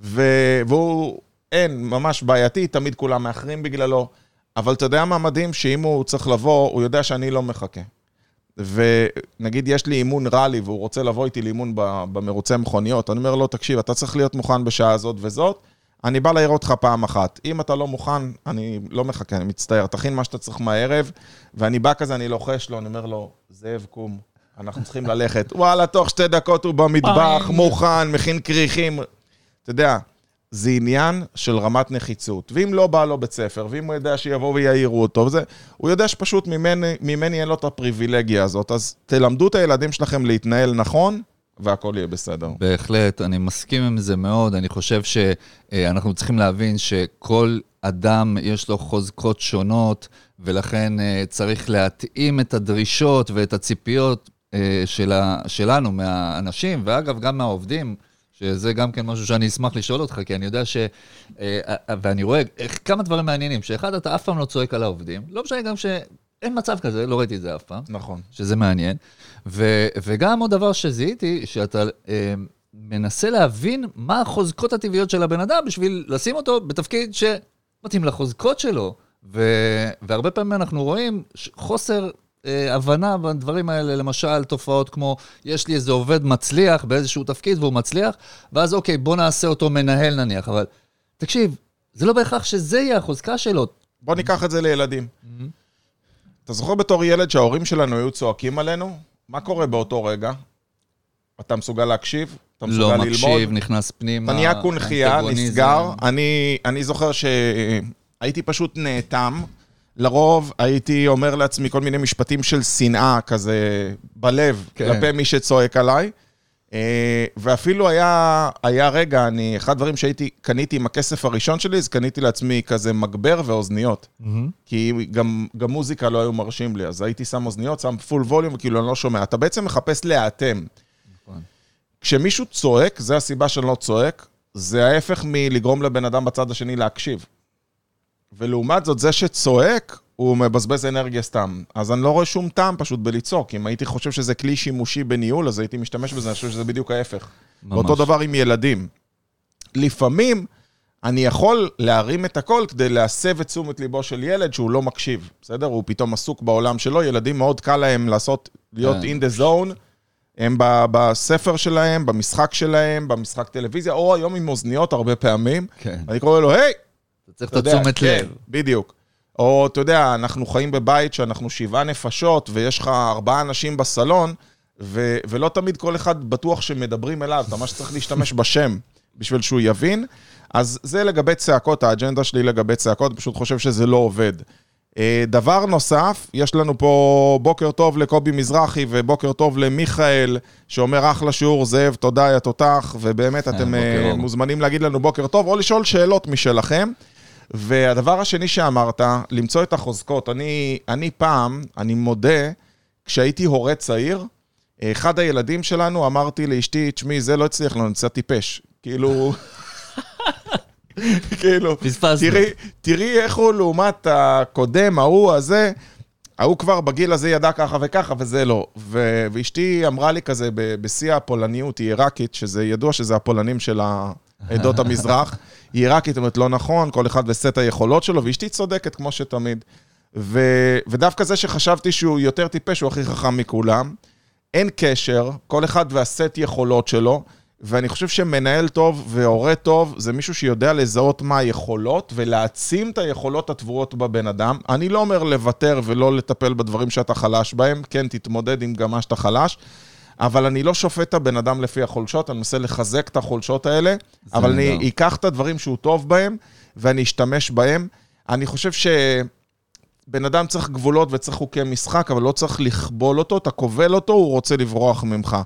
ו... והוא, אין, ממש בעייתי, תמיד כולם מאחרים בגללו. אבל אתה יודע מה מדהים? שאם הוא צריך לבוא, הוא יודע שאני לא מחכה. ונגיד יש לי אימון ראלי והוא רוצה לבוא איתי לאימון במרוצי מכוניות, אני אומר לו, תקשיב, אתה צריך להיות מוכן בשעה הזאת וזאת, אני בא להעיר אותך פעם אחת. אם אתה לא מוכן, אני לא מחכה, אני מצטער, תכין מה שאתה צריך מהערב, ואני בא כזה, אני לוחש לו, אני אומר לו, זאב, קום, אנחנו צריכים ללכת. (laughs) וואלה, תוך שתי דקות הוא במטבח, מוכן, מכין כריכים. אתה יודע, זה עניין של רמת נחיצות. ואם לא בא לו בית ספר, ואם הוא יודע שיבואו ויעירו אותו, וזה, הוא יודע שפשוט ממני, ממני אין לו את הפריבילגיה הזאת. אז תלמדו את הילדים שלכם להתנהל נכון, והכל יהיה בסדר. בהחלט, אני מסכים עם זה מאוד. אני חושב שאנחנו צריכים להבין שכל אדם יש לו חוזקות שונות, ולכן אה, צריך להתאים את הדרישות ואת הציפיות אה, שלה, שלנו מהאנשים, ואגב, גם מהעובדים. שזה גם כן משהו שאני אשמח לשאול אותך, כי אני יודע ש... אה, ואני רואה איך, כמה דברים מעניינים, שאחד, אתה אף פעם לא צועק על העובדים, לא משנה גם שאין מצב כזה, לא ראיתי את זה אף פעם. נכון. שזה מעניין. ו, וגם עוד דבר שזיהיתי, שאתה אה, מנסה להבין מה החוזקות הטבעיות של הבן אדם בשביל לשים אותו בתפקיד שמתאים לחוזקות שלו. ו, והרבה פעמים אנחנו רואים חוסר אה, הבנה בדברים האלה, למשל תופעות כמו, יש לי איזה עובד מצליח באיזשהו תפקיד והוא מצליח, ואז אוקיי, בוא נעשה אותו מנהל נניח, אבל תקשיב, זה לא בהכרח שזה יהיה החוזקה שלו. בוא ניקח את זה לילדים. אתה זוכר בתור ילד שההורים שלנו היו צועקים עלינו? מה קורה באותו רגע? אתה מסוגל להקשיב? אתה מסוגל לא ללמוד? מקשיב, נכנס פנימה. אתה נהיה קונכייה. נסגר. אני, אני זוכר שהייתי פשוט נאטם. לרוב הייתי אומר לעצמי כל מיני משפטים של שנאה כזה בלב, כן. כלפי מי שצועק עליי. אה, ואפילו היה, היה רגע, אני, אחד הדברים שהייתי, קניתי עם הכסף הראשון שלי, אז קניתי לעצמי כזה מגבר ואוזניות. מהמם. כי גם, גם מוזיקה לא היו מרשים לי, אז הייתי שם אוזניות, שם פול ווליום, וכאילו אני לא שומע. אתה בעצם מחפש להיאטם. נכון. כשמישהו צועק, זה הסיבה שאני לא צועק, זה ההפך מלגרום לבן אדם בצד השני להקשיב. ולעומת זאת, זה שצועק, הוא מבזבז אנרגיה סתם. אז אני לא רואה שום טעם פשוט בלצעוק. אם הייתי חושב שזה כלי שימושי בניהול, אז הייתי משתמש בזה, אני חושב שזה בדיוק ההפך. ממש. ואותו דבר עם ילדים. לפעמים אני יכול להרים את הכל כדי להסב את תשומת ליבו של ילד שהוא לא מקשיב, בסדר? הוא פתאום עסוק בעולם שלו, ילדים מאוד קל להם לעשות, להיות כן. in the zone. הם בספר שלהם, במשחק שלהם, במשחק טלוויזיה, או היום עם אוזניות הרבה פעמים. כן. אני קורא לו, היי, אתה צריך את התשומת כן, לב. בדיוק. או, אתה יודע, אנחנו חיים בבית שאנחנו שבעה נפשות, ויש לך ארבעה אנשים בסלון, ו- ולא תמיד כל אחד בטוח שמדברים אליו, אתה ממש צריך להשתמש בשם בשביל שהוא יבין. אז זה לגבי צעקות, האג'נדה שלי לגבי צעקות, פשוט חושב שזה לא עובד. אה, דבר נוסף, יש לנו פה בוקר טוב לקובי מזרחי ובוקר טוב למיכאל, שאומר אחלה שיעור, זאב, תודה, יא תותח, ובאמת אתם בוקר אה. מוזמנים להגיד לנו בוקר טוב, או לשאול שאלות משלכם. והדבר השני שאמרת, למצוא את החוזקות. אני, אני פעם, אני מודה, כשהייתי הורה צעיר, אחד הילדים שלנו, אמרתי לאשתי, תשמעי, זה לא הצליח לנו, נצא טיפש. כאילו... (laughs) כאילו, פספסנו. תראי, תראי איך הוא לעומת הקודם, ההוא הזה, ההוא כבר בגיל הזה ידע ככה וככה, וזה לא. ו- ואשתי אמרה לי כזה, ב- בשיא הפולניות, היא עיראקית, שזה ידוע שזה הפולנים של, עדות המזרח. (laughs) עיראקית, אומרת, לא נכון, כל אחד וסט היכולות שלו, ואשתי צודקת, כמו שתמיד. ו... ודווקא זה שחשבתי שהוא יותר טיפש, הוא הכי חכם מכולם. אין קשר, כל אחד והסט יכולות שלו, ואני חושב שמנהל טוב והורה טוב זה מישהו שיודע לזהות מה היכולות ולהעצים את היכולות התבואות בבן אדם. אני לא אומר לוותר ולא לטפל בדברים שאתה חלש בהם, כן, תתמודד עם גם מה שאתה חלש, אבל אני לא שופט את הבן אדם לפי החולשות, אני מנסה לחזק את החולשות האלה, אבל. אני אקח את הדברים שהוא טוב בהם ואני אשתמש בהם. אני חושב ש... בן אדם צריך גבולות וצריך חוקי משחק, אבל לא צריך לכבול אותו, אתה כובל אותו, הוא רוצה לברוח ממך.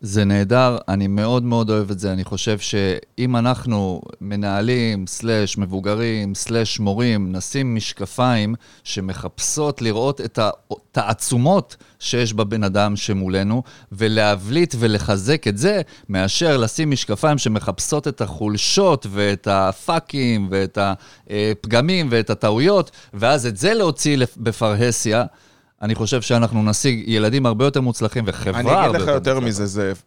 זה נהדר, אני מאוד מאוד אוהב את זה. אני חושב שאם אנחנו מנהלים, סלאש מבוגרים, סלאש מורים, נשים משקפיים שמחפשות לראות את התעצומות שיש בבן אדם שמולנו, ולהבליט ולחזק את זה, מאשר לשים משקפיים שמחפשות את החולשות ואת הפאקים ואת הפגמים ואת הטעויות, ואז את זה להוציא בפרהסיה. אני חושב שאנחנו נשיג ילדים הרבה יותר מוצלחים וחברה הרבה אני יותר אגיד לך יותר מוצלחת. מזה, זאב.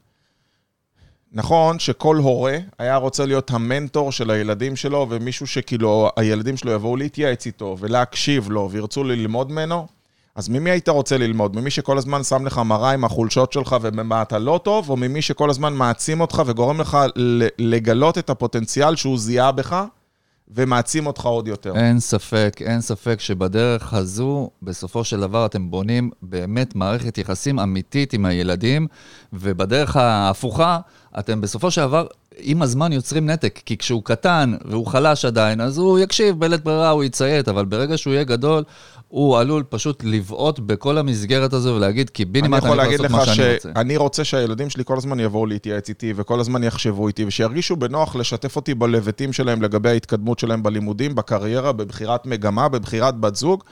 נכון שכל הורה היה רוצה להיות המנטור של הילדים שלו, ומישהו שכאילו הילדים שלו יבואו להתייעץ איתו ולהקשיב לו וירצו ללמוד ממנו, אז ממי היית רוצה ללמוד? ממי שכל הזמן שם לך מראה עם החולשות שלך ובמה אתה לא טוב, או ממי שכל הזמן מעצים אותך וגורם לך לגלות את הפוטנציאל שהוא זיהה בך ומעצים אותך עוד יותר? אין ספק, אין ספק שבדרך הזו, בסופו של דבר אתם בונים באמת מערכת יחסים אמיתית עם הילדים, ובדרך ההפוכה, אתם בסופו של דבר, עם הזמן יוצרים נתק, כי כשהוא קטן והוא חלש עדיין, אז הוא יקשיב, בלית ברירה הוא יציית, אבל ברגע שהוא יהיה גדול, הוא עלול פשוט לבעוט בכל המסגרת הזו ולהגיד, קיבינימט, אני אני יכול לעשות לך מה שאני רוצה. שאני רוצה שהילדים שלי כל הזמן יבואו להתייעץ איתי, וכל הזמן יחשבו איתי, ושירגישו בנוח לשתף אותי בלבטים שלהם לגבי ההתקדמות שלהם בלימודים, בקריירה, בבחירת מגמה, בבחירת בת זוג.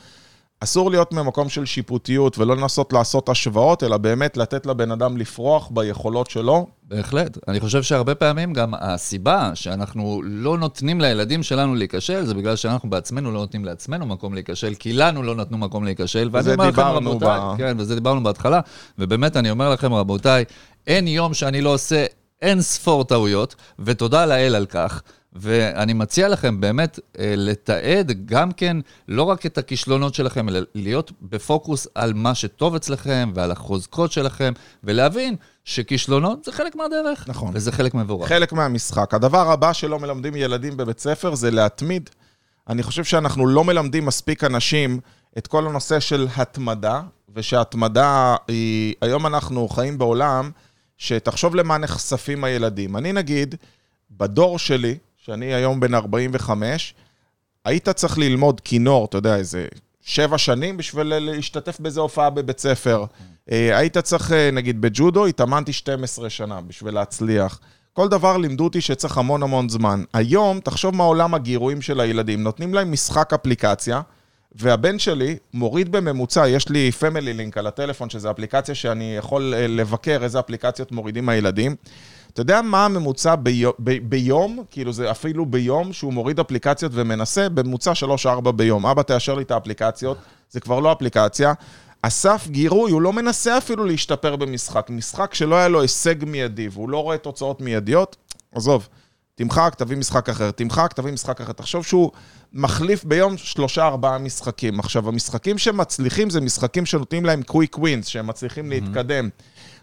אסור להיות ממקום של שיפוטיות ולא לנסות לעשות השוואות, אלא באמת לתת לבן אדם לפרוח ביכולות שלו. בהחלט. אני חושב שהרבה פעמים גם הסיבה שאנחנו לא נותנים לילדים שלנו להיכשל, זה בגלל שאנחנו בעצמנו לא נותנים לעצמנו מקום להיכשל, כי לנו לא נתנו מקום להיכשל. וזה דיברנו רבותיי, ב- כן, וזה דיברנו בהתחלה, ובאמת אני אומר לכם, רבותיי, אין יום שאני לא עושה אין ספור טעויות, ותודה לאל על כך. ואני מציע לכם באמת אה, לתעד גם כן לא רק את הכישלונות שלכם, אלא להיות בפוקוס על מה שטוב אצלכם ועל החוזקות שלכם, ולהבין שכישלונות זה חלק מהדרך. נכון. וזה חלק מבורך. חלק מהמשחק. הדבר הבא שלא מלמדים ילדים בבית ספר זה להתמיד. אני חושב שאנחנו לא מלמדים מספיק אנשים את כל הנושא של התמדה, ושהתמדה היא... היום אנחנו חיים בעולם שתחשוב למה נחשפים הילדים. אני נגיד, בדור שלי, שאני היום בן 45, היית צריך ללמוד כינור, אתה יודע, איזה שבע שנים בשביל להשתתף באיזו הופעה בבית ספר. אה, היית צריך, אה, נגיד בג'ודו, התאמנתי 12 שנה בשביל להצליח. כל דבר לימדו אותי שצריך המון המון זמן. היום, תחשוב מה עולם הגירויים של הילדים. נותנים להם משחק אפליקציה, והבן שלי מוריד בממוצע, יש לי פמילי לינק על הטלפון, שזו אפליקציה שאני יכול אה, לבקר איזה אפליקציות מורידים הילדים. אתה יודע מה הממוצע ביום, ב, ביום, כאילו זה אפילו ביום, שהוא מוריד אפליקציות ומנסה, בממוצע 3-4 ביום. אבא, תאשר לי את האפליקציות, זה כבר לא אפליקציה. אסף גירוי, הוא לא מנסה אפילו להשתפר במשחק. משחק שלא היה לו הישג מיידי, והוא לא רואה תוצאות מיידיות, עזוב, תמחק, תביא משחק אחר, תמחק, תביא משחק אחר. תחשוב שהוא מחליף ביום שלושה, ארבעה משחקים. עכשיו, המשחקים שמצליחים זה משחקים שנותנים להם quick wins, שהם מצליחים להתקדם.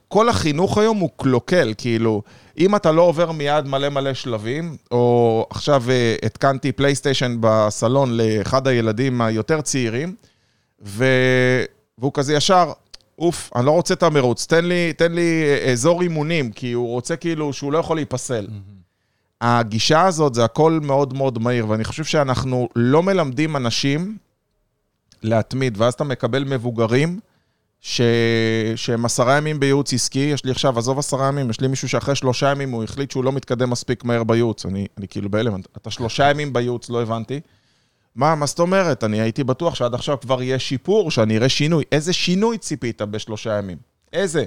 כל החינוך היום הוא קלוקל, כאילו, אם אתה לא עובר מיד מלא מלא שלבים, או עכשיו אה, התקנתי פלייסטיישן בסלון לאחד הילדים היותר צעירים, ו... והוא כזה ישר, אוף, אני לא רוצה את המרוץ, תן לי, תן לי אה, אזור אימונים, כי הוא רוצה כאילו שהוא לא יכול להיפסל. הגישה הזאת זה הכל מאוד מאוד מהיר, ואני חושב שאנחנו לא מלמדים אנשים להתמיד, ואז אתה מקבל מבוגרים ש... שהם עשרה ימים בייעוץ עסקי, יש לי עכשיו, עזוב עשרה ימים, יש לי מישהו שאחרי שלושה ימים הוא החליט שהוא לא מתקדם מספיק מהר בייעוץ. אני, אני כאילו בהלם, אתה שלושה ימים בייעוץ, לא הבנתי. מה, מה זאת אומרת? אני הייתי בטוח שעד עכשיו כבר יהיה שיפור, שאני אראה שינוי. איזה שינוי ציפית בשלושה ימים? איזה?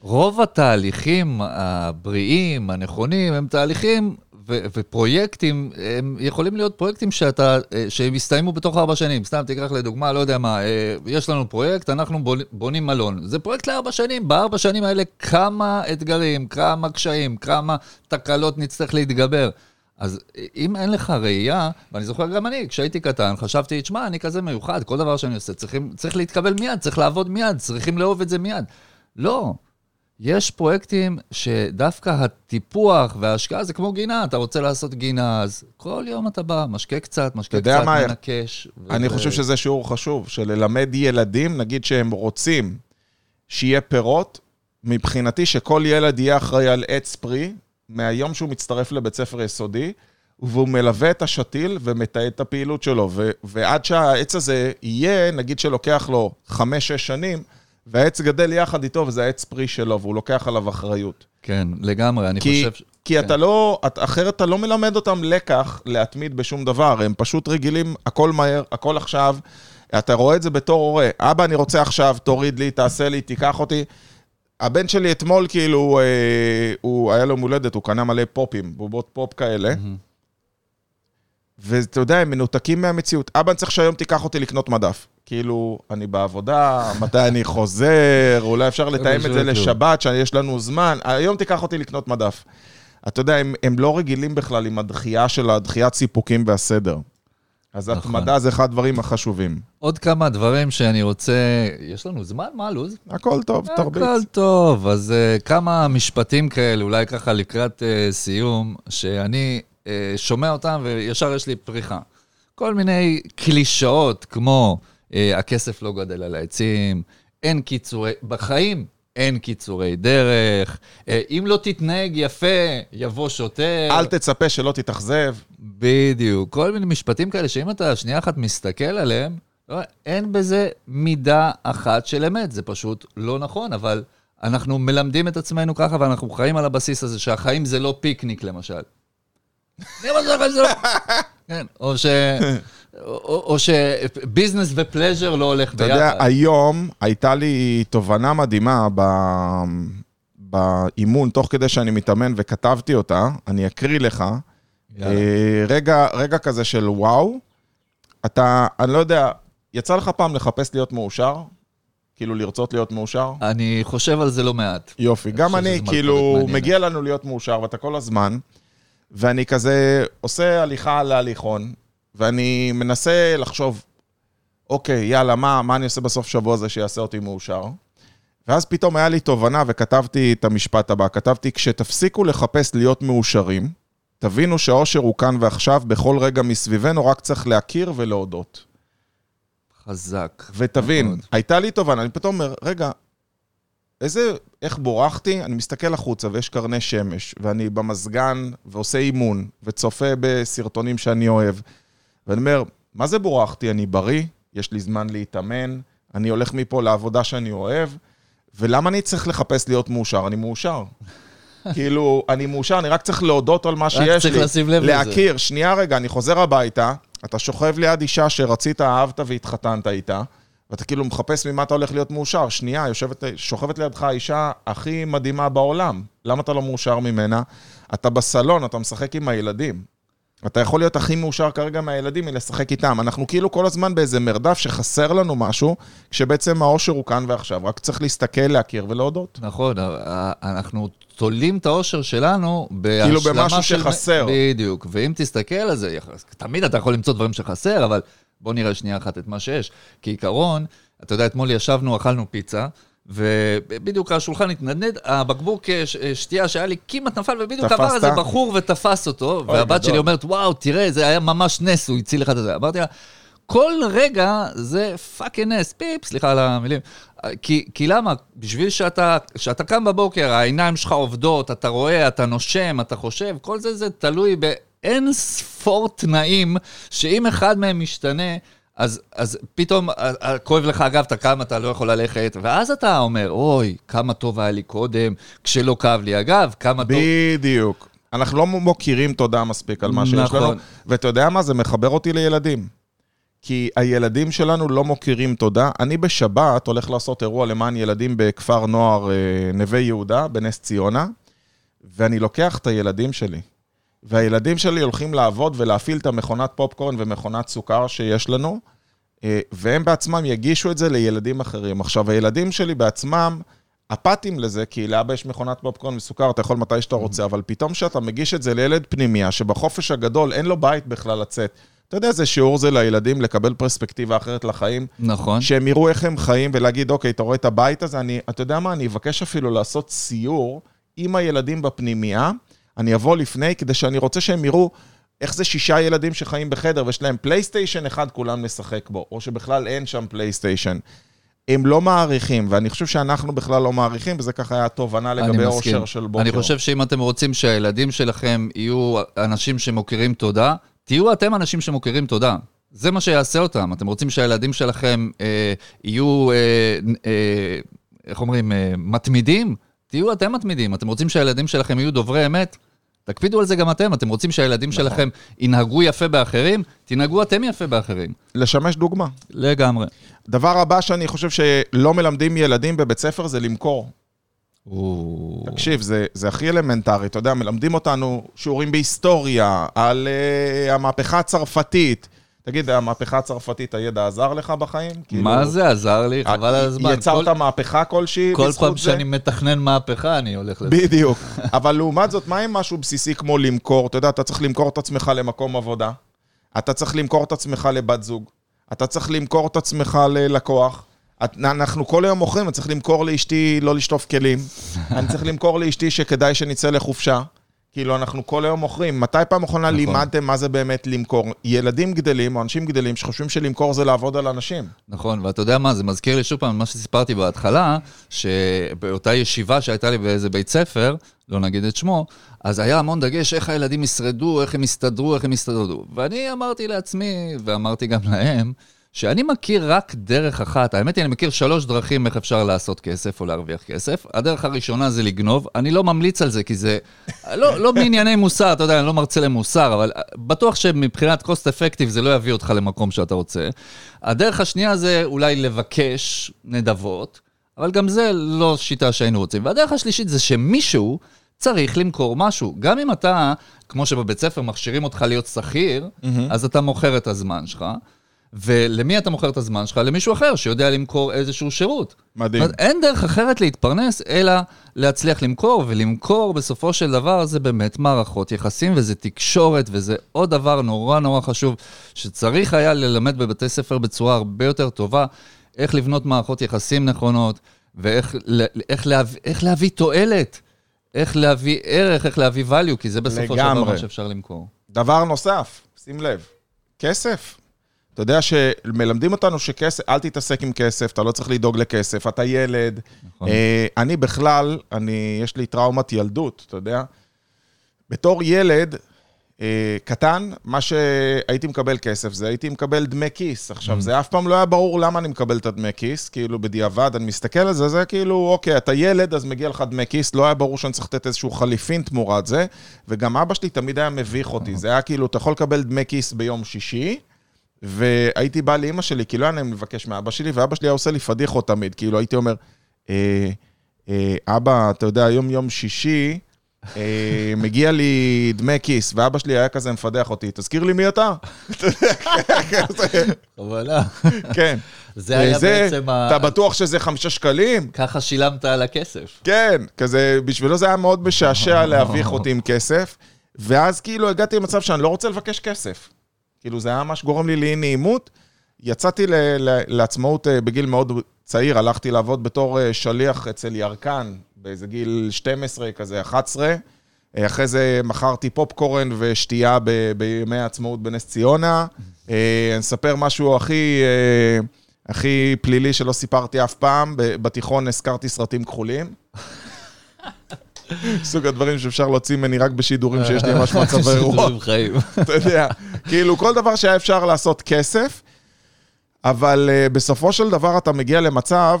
רוב התהליכים הבריאים, הנכונים, הם תהליכים, ו- ופרויקטים, הם יכולים להיות פרויקטים שאתה, אה, שהם יסתיימו בתוך ארבע שנים. סתם תיקח לדוגמה, לא יודע מה, אה, יש לנו פרויקט, אנחנו בונ- בונים מלון. זה פרויקט לארבע שנים, בארבע שנים האלה כמה אתגרים, כמה קשיים, כמה תקלות נצטרך להתגבר. אז אם אין לך ראייה, ואני זוכר גם אני, כשהייתי קטן, חשבתי, תשמע, אני כזה מיוחד, כל דבר שאני עושה, צריכים, צריך להתקבל מיד, צריך לעבוד מיד, צריכים לאהוב את זה מיד. לא. יש פרויקטים שדווקא הטיפוח וההשקעה זה כמו גינה, אתה רוצה לעשות גינה, אז כל יום אתה בא, משקה קצת, משקה קצת, מה, מנקש. אני וזה- חושב שזה שיעור חשוב, של ללמד ילדים, נגיד שהם רוצים שיהיה פירות, מבחינתי שכל ילד יהיה אחראי על עץ פרי, מהיום שהוא מצטרף לבית ספר יסודי, והוא מלווה את השתיל ומתעד את הפעילות שלו. ו- ועד שהעץ הזה יהיה, נגיד שלוקח לו חמש-שש שנים, והעץ גדל יחד איתו, וזה העץ פרי שלו, והוא לוקח עליו אחריות. כן, לגמרי, אני כי, חושב... כי כן. אתה לא, את, אחרת אתה לא מלמד אותם לקח להתמיד בשום דבר, הם פשוט רגילים, הכל מהר, הכל עכשיו. אתה רואה את זה בתור הורה, אבא, אני רוצה עכשיו, תוריד לי, תעשה לי, תיקח אותי. הבן שלי אתמול, כאילו, אה, הוא, היה לו יום הולדת, הוא קנה מלא פופים, בובות פופ כאלה. ואתה יודע, הם מנותקים מהמציאות. אבא, אני צריך שהיום תיקח אותי לקנות מדף. כאילו, אני בעבודה, מתי אני חוזר, אולי אפשר לתאם את זה. לשבת, שיש לנו זמן, היום תיקח אותי לקנות מדף. אתה יודע, הם, הם לא רגילים בכלל עם הדחייה של הדחיית סיפוקים והסדר. אז נכון. התמדה זה אחד הדברים החשובים. עוד כמה דברים שאני רוצה... יש לנו זמן? מה הלו"ז? הכל טוב, תרביץ. הכל טוב, אז uh, כמה משפטים כאלה, אולי ככה לקראת uh, סיום, שאני שומע אותם וישר יש לי פריחה. כל מיני קלישאות, כמו uh, הכסף לא גדל על העצים, אין קיצורי... בחיים אין קיצורי דרך, uh, אם לא תתנהג יפה, יבוא שוטר. אל תצפה שלא תתאכזב. בדיוק, כל מיני משפטים כאלה שאם אתה שנייה אחת מסתכל עליהם, לא, אין בזה מידה אחת של אמת, זה פשוט לא נכון, אבל אנחנו מלמדים את עצמנו ככה ואנחנו חיים על הבסיס הזה שהחיים זה לא פיקניק למשל. אני אומר לך, זה לא- (laughs) כן, או ש... או שביזנס ופלז'ר לא הולך אתה ביחד. יודע, היום הייתה לי תובנה מדהימה ב... באימון, תוך כדי שאני מתאמן וכתבתי אותה, אני אקריא לך. אה, רגע, רגע כזה של וואו, אתה, אני לא יודע, יצא לך פעם לחפש להיות מאושר? כאילו לרצות להיות מאושר? אני חושב על זה לא מעט. יופי, גם אני, כאילו. מגיע לנו להיות מאושר, ואתה כל הזמן, ואני כזה עושה הליכה על ההליכון, ואני מנסה לחשוב, אוקיי, יאללה, מה, מה אני עושה בסוף שבוע הזה שיעשה אותי מאושר? ואז פתאום היה לי תובנה וכתבתי את המשפט הבא, כתבתי, כשתפסיקו לחפש להיות מאושרים, תבינו שהאושר הוא כאן ועכשיו, בכל רגע מסביבנו, רק צריך להכיר ולהודות. חזק. ותבין, מאוד. הייתה לי תובנה, אני פתאום אומר, רגע, איזה, איך בורחתי? אני מסתכל החוצה ויש קרני שמש, ואני במזגן ועושה אימון, וצופה בסרטונים שאני אוהב, ואני אומר, מה זה בורחתי? אני בריא, יש לי זמן להתאמן, אני הולך מפה לעבודה שאני אוהב, ולמה אני צריך לחפש להיות מאושר? אני מאושר. (laughs) כאילו, אני מאושר, אני רק צריך להודות על מה שיש צריך לי. לשים לב לזה. להכיר, שנייה רגע, אני חוזר הביתה, אתה שוכב ליד אישה שרצית, אהבת והתחתנת איתה, ואתה כאילו מחפש ממה אתה הולך להיות מאושר. שנייה, יושבת, שוכבת לידך האישה הכי מדהימה בעולם. למה אתה לא מאושר ממנה? אתה בסלון, אתה משחק עם הילדים. אתה יכול להיות הכי מאושר כרגע מהילדים מלשחק איתם. אנחנו כאילו כל הזמן באיזה מרדף שחסר לנו משהו, כשבעצם האושר הוא כאן ועכשיו. רק צריך להסתכל, להכיר ולהודות. נכון, ה- אנחנו תולים את האושר שלנו בהשלמה כאילו במשהו של- שחסר. בדיוק, ואם תסתכל על זה, תמיד אתה יכול למצוא דברים שחסר, אבל בוא נראה שנייה אחת את מה שיש. כעיקרון, אתה יודע, אתמול ישבנו, אכלנו פיצה, ובדיוק השולחן התנדנד, הבקבוק אה, אה, שתייה שהיה לי כמעט נפל, ובדיוק? עבר איזה בחור ותפס אותו, והבת. שלי אומרת, וואו, תראה, זה היה ממש נס, הוא הציל לך את זה. אמרתי לה, כל רגע זה fucking נס, פיפ, סליחה על המילים. כי, כי למה? בשביל שאתה, שאתה קם בבוקר, העיניים שלך עובדות, אתה רואה, אתה נושם, אתה חושב, כל זה זה תלוי באין ספור תנאים, שאם אחד מהם משתנה, אז, אז פתאום כואב לך אגב, אתה קם, אתה לא יכול ללכת, ואז אתה אומר, אוי, כמה טוב היה לי קודם, כשלא כאב לי אגב, כמה טוב... בדיוק. אנחנו לא מוקירים תודה מספיק על מה שיש נכון. לנו. ואתה יודע מה? זה מחבר אותי לילדים. כי הילדים שלנו לא מוקירים תודה. אני בשבת הולך לעשות אירוע למען ילדים בכפר נוער אה, נווה יהודה, בנס ציונה, ואני לוקח את הילדים שלי. והילדים שלי הולכים לעבוד ולהפעיל את המכונת פופקורן ומכונת סוכר שיש לנו, אה, והם בעצמם יגישו את זה לילדים אחרים. עכשיו, הילדים שלי בעצמם אפאתיים לזה, כי לאבא יש מכונת פופקורן וסוכר, אתה יכול מתי שאתה רוצה, אבל פתאום כשאתה מגיש את זה לילד פנימייה, שבחופש הגדול אין לו בית בכלל לצאת, אתה יודע איזה שיעור זה לילדים לקבל פרספקטיבה אחרת לחיים? נכון. שהם יראו איך הם חיים ולהגיד, אוקיי, אתה רואה את הבית הזה? אני, אתה יודע מה, אני אבקש אפילו לעשות סיור עם הילדים בפנימייה, אני אבוא לפני, כדי שאני רוצה שהם יראו איך זה שישה ילדים שחיים בחדר ויש להם פלייסטיישן אחד, כולם נשחק בו, או שבכלל אין שם פלייסטיישן. הם לא מעריכים, ואני חושב שאנחנו בכלל לא מעריכים, וזה ככה היה תובנה לגבי. אושר של בוקר. אני חושב שאם אתם רוצים שהילדים שלכם יהיו אנשים שמוקירים תודה, תהיו אתם אנשים שמוקירים תודה. זה מה שיעשה אותם. אתם רוצים שהילדים שלכם אה, יהיו, אה, אה, איך אומרים, אה, מתמידים? תהיו אתם מתמידים. אתם רוצים שהילדים שלכם יהיו דוברי אמת? תקפידו על זה גם אתם. אתם רוצים שהילדים נכון. שלכם ינהגו יפה באחרים? תנהגו אתם יפה באחרים. לשמש דוגמה. לגמרי. דבר הבא שאני חושב שלא מלמדים ילדים בבית ספר זה למכור. או... תקשיב, זה, זה הכי אלמנטרי, אתה יודע, מלמדים אותנו שיעורים בהיסטוריה, על uh, המהפכה הצרפתית. תגיד, המהפכה הצרפתית, הידע עזר לך בחיים? כאילו, מה זה עזר לי? חבל על הזמן. יצרת כל- מהפכה כלשהי כל בזכות פעם זה? שאני מתכנן מהפכה, אני הולך לזה. בדיוק. (laughs) אבל לעומת זאת, מה עם משהו בסיסי כמו למכור? אתה יודע, אתה צריך למכור את עצמך למקום עבודה, אתה צריך למכור את עצמך לבת זוג, אתה צריך למכור את עצמך ללקוח. את- אנחנו כל היום מוכרים, אני צריך למכור לאשתי לא לשטוף כלים, (laughs) אני צריך למכור לאשתי שכדאי שנצא לחופשה. כאילו, אנחנו כל היום מוכרים. מתי פעם אחרונה נכון. לימדתם מה זה באמת למכור? ילדים גדלים, או אנשים גדלים, שחושבים שלמכור זה לעבוד על אנשים. נכון, ואתה יודע מה, זה מזכיר לי שוב פעם מה שסיפרתי בהתחלה, שבאותה ישיבה שהייתה לי באיזה בית ספר, לא נגיד את שמו, אז היה המון דגש איך הילדים ישרדו, איך הם יסתדרו, איך הם יסתדרו. ואני אמרתי לעצמי, ואמרתי גם להם, שאני מכיר רק דרך אחת. האמת היא, אני מכיר שלוש דרכים איך אפשר לעשות כסף או להרוויח כסף. הדרך הראשונה זה לגנוב. אני לא ממליץ על זה, כי זה לא, לא בענייני מוסר, אתה יודע, אני לא מרצה למוסר, אבל בטוח שמבחינת cost effective זה לא יביא אותך למקום שאתה רוצה. הדרך השנייה זה אולי לבקש נדבות, אבל גם זה לא שיטה שהיינו רוצים. והדרך השלישית זה שמישהו צריך למכור משהו. גם אם אתה, כמו שבבית ספר מכשירים אותך להיות שכיר, אז אתה מוכר את הזמן שלך. ולמי אתה מוכר את הזמן שלך? למישהו אחר שיודע למכור איזשהו שירות. מדהים. אין דרך אחרת להתפרנס, אלא להצליח למכור, ולמכור בסופו של דבר זה באמת מערכות יחסים, וזה תקשורת, וזה עוד דבר נורא נורא חשוב, שצריך היה ללמד בבתי ספר בצורה הרבה יותר טובה, איך לבנות מערכות יחסים נכונות, ואיך איך להביא, איך להביא תועלת, איך להביא ערך, איך להביא value, כי זה בסופו של דבר לגמרי. מה שאפשר למכור. דבר נוסף, שים לב, כסף. אתה יודע שמלמדים אותנו שכסף, אל תתעסק עם כסף, אתה לא צריך לדאוג לכסף, אתה ילד. נכון. אה, אני בכלל, אני, יש לי טראומת ילדות, אתה יודע. בתור ילד אה, קטן, מה שהייתי מקבל כסף זה הייתי מקבל דמי כיס. עכשיו, זה אף פעם לא היה ברור למה אני מקבל את הדמי כיס, כאילו בדיעבד, אני מסתכל על זה, זה כאילו, אוקיי, אתה ילד, אז מגיע לך דמי כיס, לא היה ברור שאני צריך לתת איזשהו חליפין תמורת זה, וגם אבא שלי תמיד היה מביך אותי. זה היה כאילו, אתה יכול לקבל דמי כיס ביום שישי, והייתי בא לאימא שלי, כי לא היה להם לבקש מאבא שלי, ואבא שלי היה עושה לי פדיחות תמיד. כאילו, הייתי אומר, אה, אה, אבא, אתה יודע, היום יום שישי, אה, מגיע לי דמי כיס, ואבא שלי היה כזה מפדח אותי, תזכיר לי מי אתה? כזה, וואלה. כן. זה היה וזה, בעצם ה... אתה בטוח שזה חמישה שקלים? ככה שילמת על הכסף. כן, כזה, בשבילו זה היה מאוד משעשע להביך אותי עם כסף, ואז כאילו הגעתי למצב שאני לא רוצה לבקש כסף. כאילו, זה היה ממש גורם לי לאי נעימות. יצאתי ל- ל- לעצמאות אה, בגיל מאוד צעיר, הלכתי לעבוד בתור אה, שליח אצל ירקן, באיזה גיל 12, כזה 11. אה, אחרי זה מכרתי פופקורן ושתייה ב- בימי העצמאות בנס ציונה. אני אספר משהו הכי, הכי פלילי שלא סיפרתי אף פעם. בתיכון הזכרתי סרטים כחולים. סוג הדברים שאפשר להוציא ממני רק בשידורים שיש לי ממש מצבי (laughs) רוח. שידורים חיים. אתה יודע, כאילו כל דבר שהיה אפשר לעשות כסף, אבל uh, בסופו של דבר אתה מגיע למצב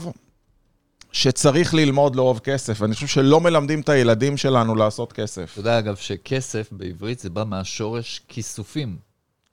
שצריך ללמוד לאהוב כסף, ואני חושב שלא מלמדים את הילדים שלנו לעשות כסף. אתה יודע, אגב, שכסף בעברית זה בא מהשורש כיסופים.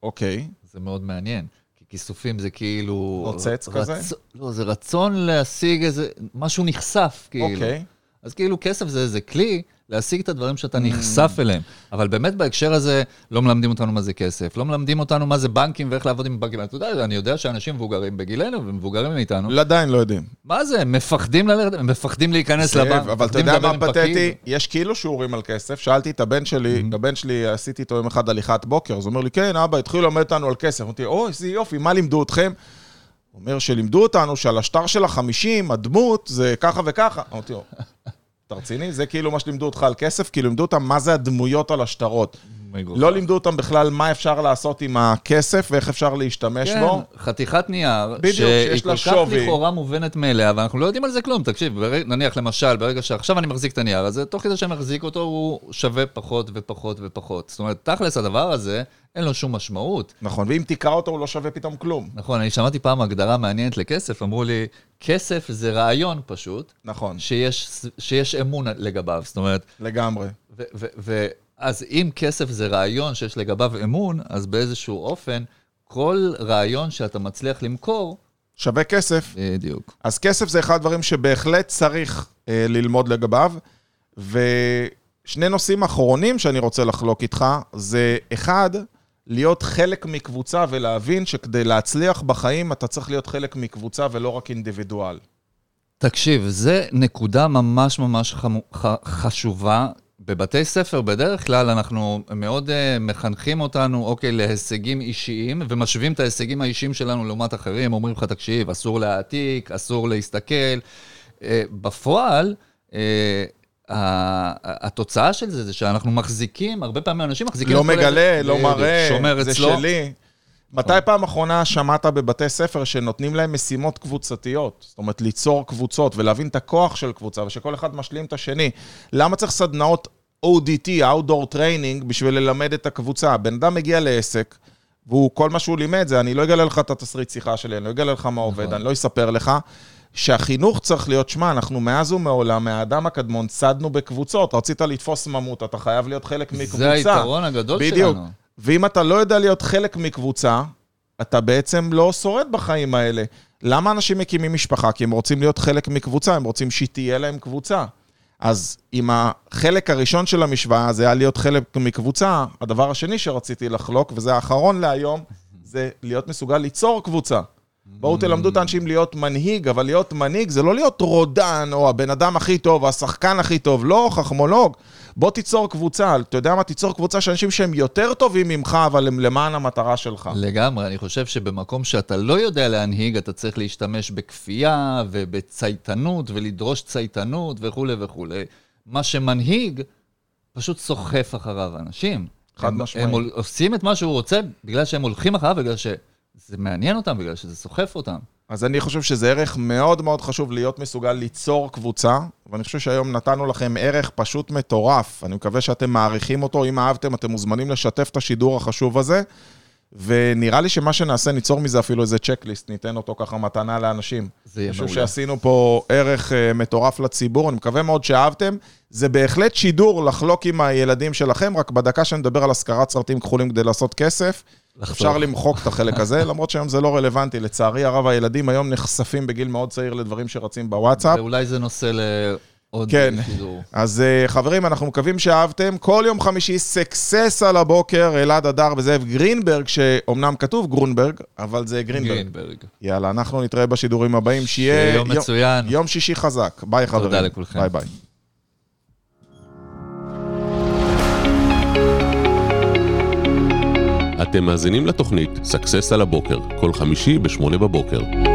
אוקיי, זה מאוד מעניין. כי כיסופים זה כאילו... נוצץ רצ- כזה? לא, זה רצון להשיג איזה... משהו נחשף, כאילו. אוקיי. אז כאילו כסף זה איזה כלי להשיג את הדברים שאתה נחשף אליהם. אבל באמת בהקשר הזה, לא מלמדים אותנו מה זה כסף, לא מלמדים אותנו מה זה בנקים ואיך לעבוד עם בנקים. אתה יודע, אני יודע שאנשים מבוגרים בגילנו ומבוגרים מאיתנו, עדיין לא יודעים. מה זה, הם מפחדים ללכת, הם מפחדים להיכנס לבנק, אבל אתה יודע מה. פתטי? יש כאילו שיעורים על כסף. שאלתי את הבן שלי, הבן שלי, עשיתי איתו יום אחד הליכת בוקר, אז הוא אומר לי, כן, אבא, התחילו ללמד אותנו על כסף. אמרתי, או, איזה יופי, מה לימדו אתכם? אומר שלימדו אותנו שעל השטר של החמישים, הדמות זה ככה וככה. אמרתי לו, אתה רציני? זה כאילו מה שלימדו אותך על כסף, כי לימדו אותם מה זה הדמויות על השטרות. לא לימדו אותם בכלל מה אפשר לעשות עם הכסף ואיך אפשר להשתמש כן, בו. חתיכת נייר, בדיוק, שהיא כל כך. לכאורה מובנת מאליה, ואנחנו לא יודעים על זה כלום. תקשיב, ברג- נניח למשל, ברגע שעכשיו אני מחזיק את הנייר הזה, תוך כדי שאני מחזיק אותו, הוא שווה פחות ופחות ופחות. זאת אומרת, תכלס הדבר הזה, אין לו שום משמעות. נכון, ואם תקרא אותו הוא לא שווה פתאום כלום. נכון, אני שמעתי פעם הגדרה מעניינת לכסף, אמרו לי, כסף זה רעיון פשוט, נכון, שיש, שיש אמון לגביו. זאת אומרת, לגמרי. אז אם כסף זה רעיון שיש לגביו אמון, אז באיזשהו אופן, כל רעיון שאתה מצליח למכור, שווה כסף. בדיוק. אז כסף זה אחד הדברים שבהחלט צריך אה, ללמוד לגביו. ושני נושאים אחרונים שאני רוצה לחלוק איתך, זה אחד, להיות חלק מקבוצה ולהבין שכדי להצליח בחיים אתה צריך להיות חלק מקבוצה ולא רק אינדיבידואל. תקשיב, זה נקודה ממש ממש חמו, ח, חשובה. בבתי ספר בדרך כלל אנחנו מאוד uh, מחנכים אותנו, אוקיי, להישגים אישיים, ומשווים את ההישגים האישיים שלנו לעומת אחרים, אומרים לך, תקשיב, אסור להעתיק, אסור להסתכל. Uh, בפועל, uh, ה- התוצאה של זה זה שאנחנו מחזיקים, הרבה פעמים אנשים מחזיקים... לא מגלה, לא מראה, שומר זה אצלו. שלי. מתי פעם אחרונה שמעת בבתי ספר שנותנים להם משימות קבוצתיות? זאת אומרת, ליצור קבוצות ולהבין את הכוח של קבוצה, ושכל אחד משלים את השני. למה צריך סדנאות ODT, Outdoor Training, בשביל ללמד את הקבוצה? בן אדם מגיע לעסק, והוא, כל מה שהוא לימד זה, אני לא אגלה לך את התסריט שיחה שלי, אני לא אגלה לך מה עובד, אני לא אספר לך. שהחינוך צריך להיות, שמע, אנחנו מאז ומעולם, מהאדם הקדמון, צדנו בקבוצות. רצית לתפוס ממות, אתה חייב להיות חלק מקבוצה. זה היתרון הגדול בדיוק. שלנו. ואם אתה לא יודע להיות חלק מקבוצה, אתה בעצם לא שורד בחיים האלה. למה אנשים מקימים משפחה? כי הם רוצים להיות חלק מקבוצה, הם רוצים שתהיה להם קבוצה. אז אם החלק הראשון של המשוואה זה היה להיות חלק מקבוצה, הדבר השני שרציתי לחלוק, וזה האחרון להיום, זה להיות מסוגל ליצור קבוצה. בואו תלמדו את האנשים להיות מנהיג, אבל להיות מנהיג זה לא להיות רודן, או הבן אדם הכי טוב, או השחקן הכי טוב, לא, חכמולוג. בוא תיצור קבוצה, אתה יודע מה? תיצור קבוצה של אנשים שהם יותר טובים ממך, אבל הם למען המטרה שלך. לגמרי, אני חושב שבמקום שאתה לא יודע להנהיג, אתה צריך להשתמש בכפייה ובצייתנות ולדרוש צייתנות וכולי וכולי. מה שמנהיג, פשוט סוחף אחריו אנשים. חד הם, משמעית. הם עושים את מה שהוא רוצה בגלל שהם הולכים אחריו, בגלל שזה מעניין אותם, בגלל שזה סוחף אותם. אז אני חושב שזה ערך מאוד מאוד חשוב להיות מסוגל ליצור קבוצה, ואני חושב שהיום נתנו לכם ערך פשוט מטורף. אני מקווה שאתם מעריכים אותו, אם אהבתם, אתם מוזמנים לשתף את השידור החשוב הזה. ונראה לי שמה שנעשה, ניצור מזה אפילו איזה צ'קליסט, ניתן אותו ככה מתנה לאנשים. זה יהיה אני חושב מעולה. שעשינו פה ערך אה, מטורף לציבור, אני מקווה מאוד שאהבתם. זה בהחלט שידור לחלוק עם הילדים שלכם, רק בדקה שנדבר על השכרת סרטים כחולים כדי לעשות כסף. אפשר למחוק את החלק הזה, (laughs) למרות שהיום זה לא רלוונטי. לצערי הרב, הילדים היום נחשפים בגיל מאוד צעיר לדברים שרצים בוואטסאפ. ואולי זה נושא לעוד כן. שידור. אז אה, חברים, אנחנו מקווים שאהבתם. כל יום חמישי סקסס על הבוקר, אלעד הדר וזאב גרינברג, שאומנם כתוב גרונברג, אבל זה גרינברג. גרינברג. יאללה, אנחנו נתראה בשידורים הבאים, שיהיה יום מצוין. יום שישי חזק. ביי חברים. לכולכם. ביי ביי. אתם מאזינים לתוכנית Success על הבוקר, כל חמישי ב-8 בבוקר.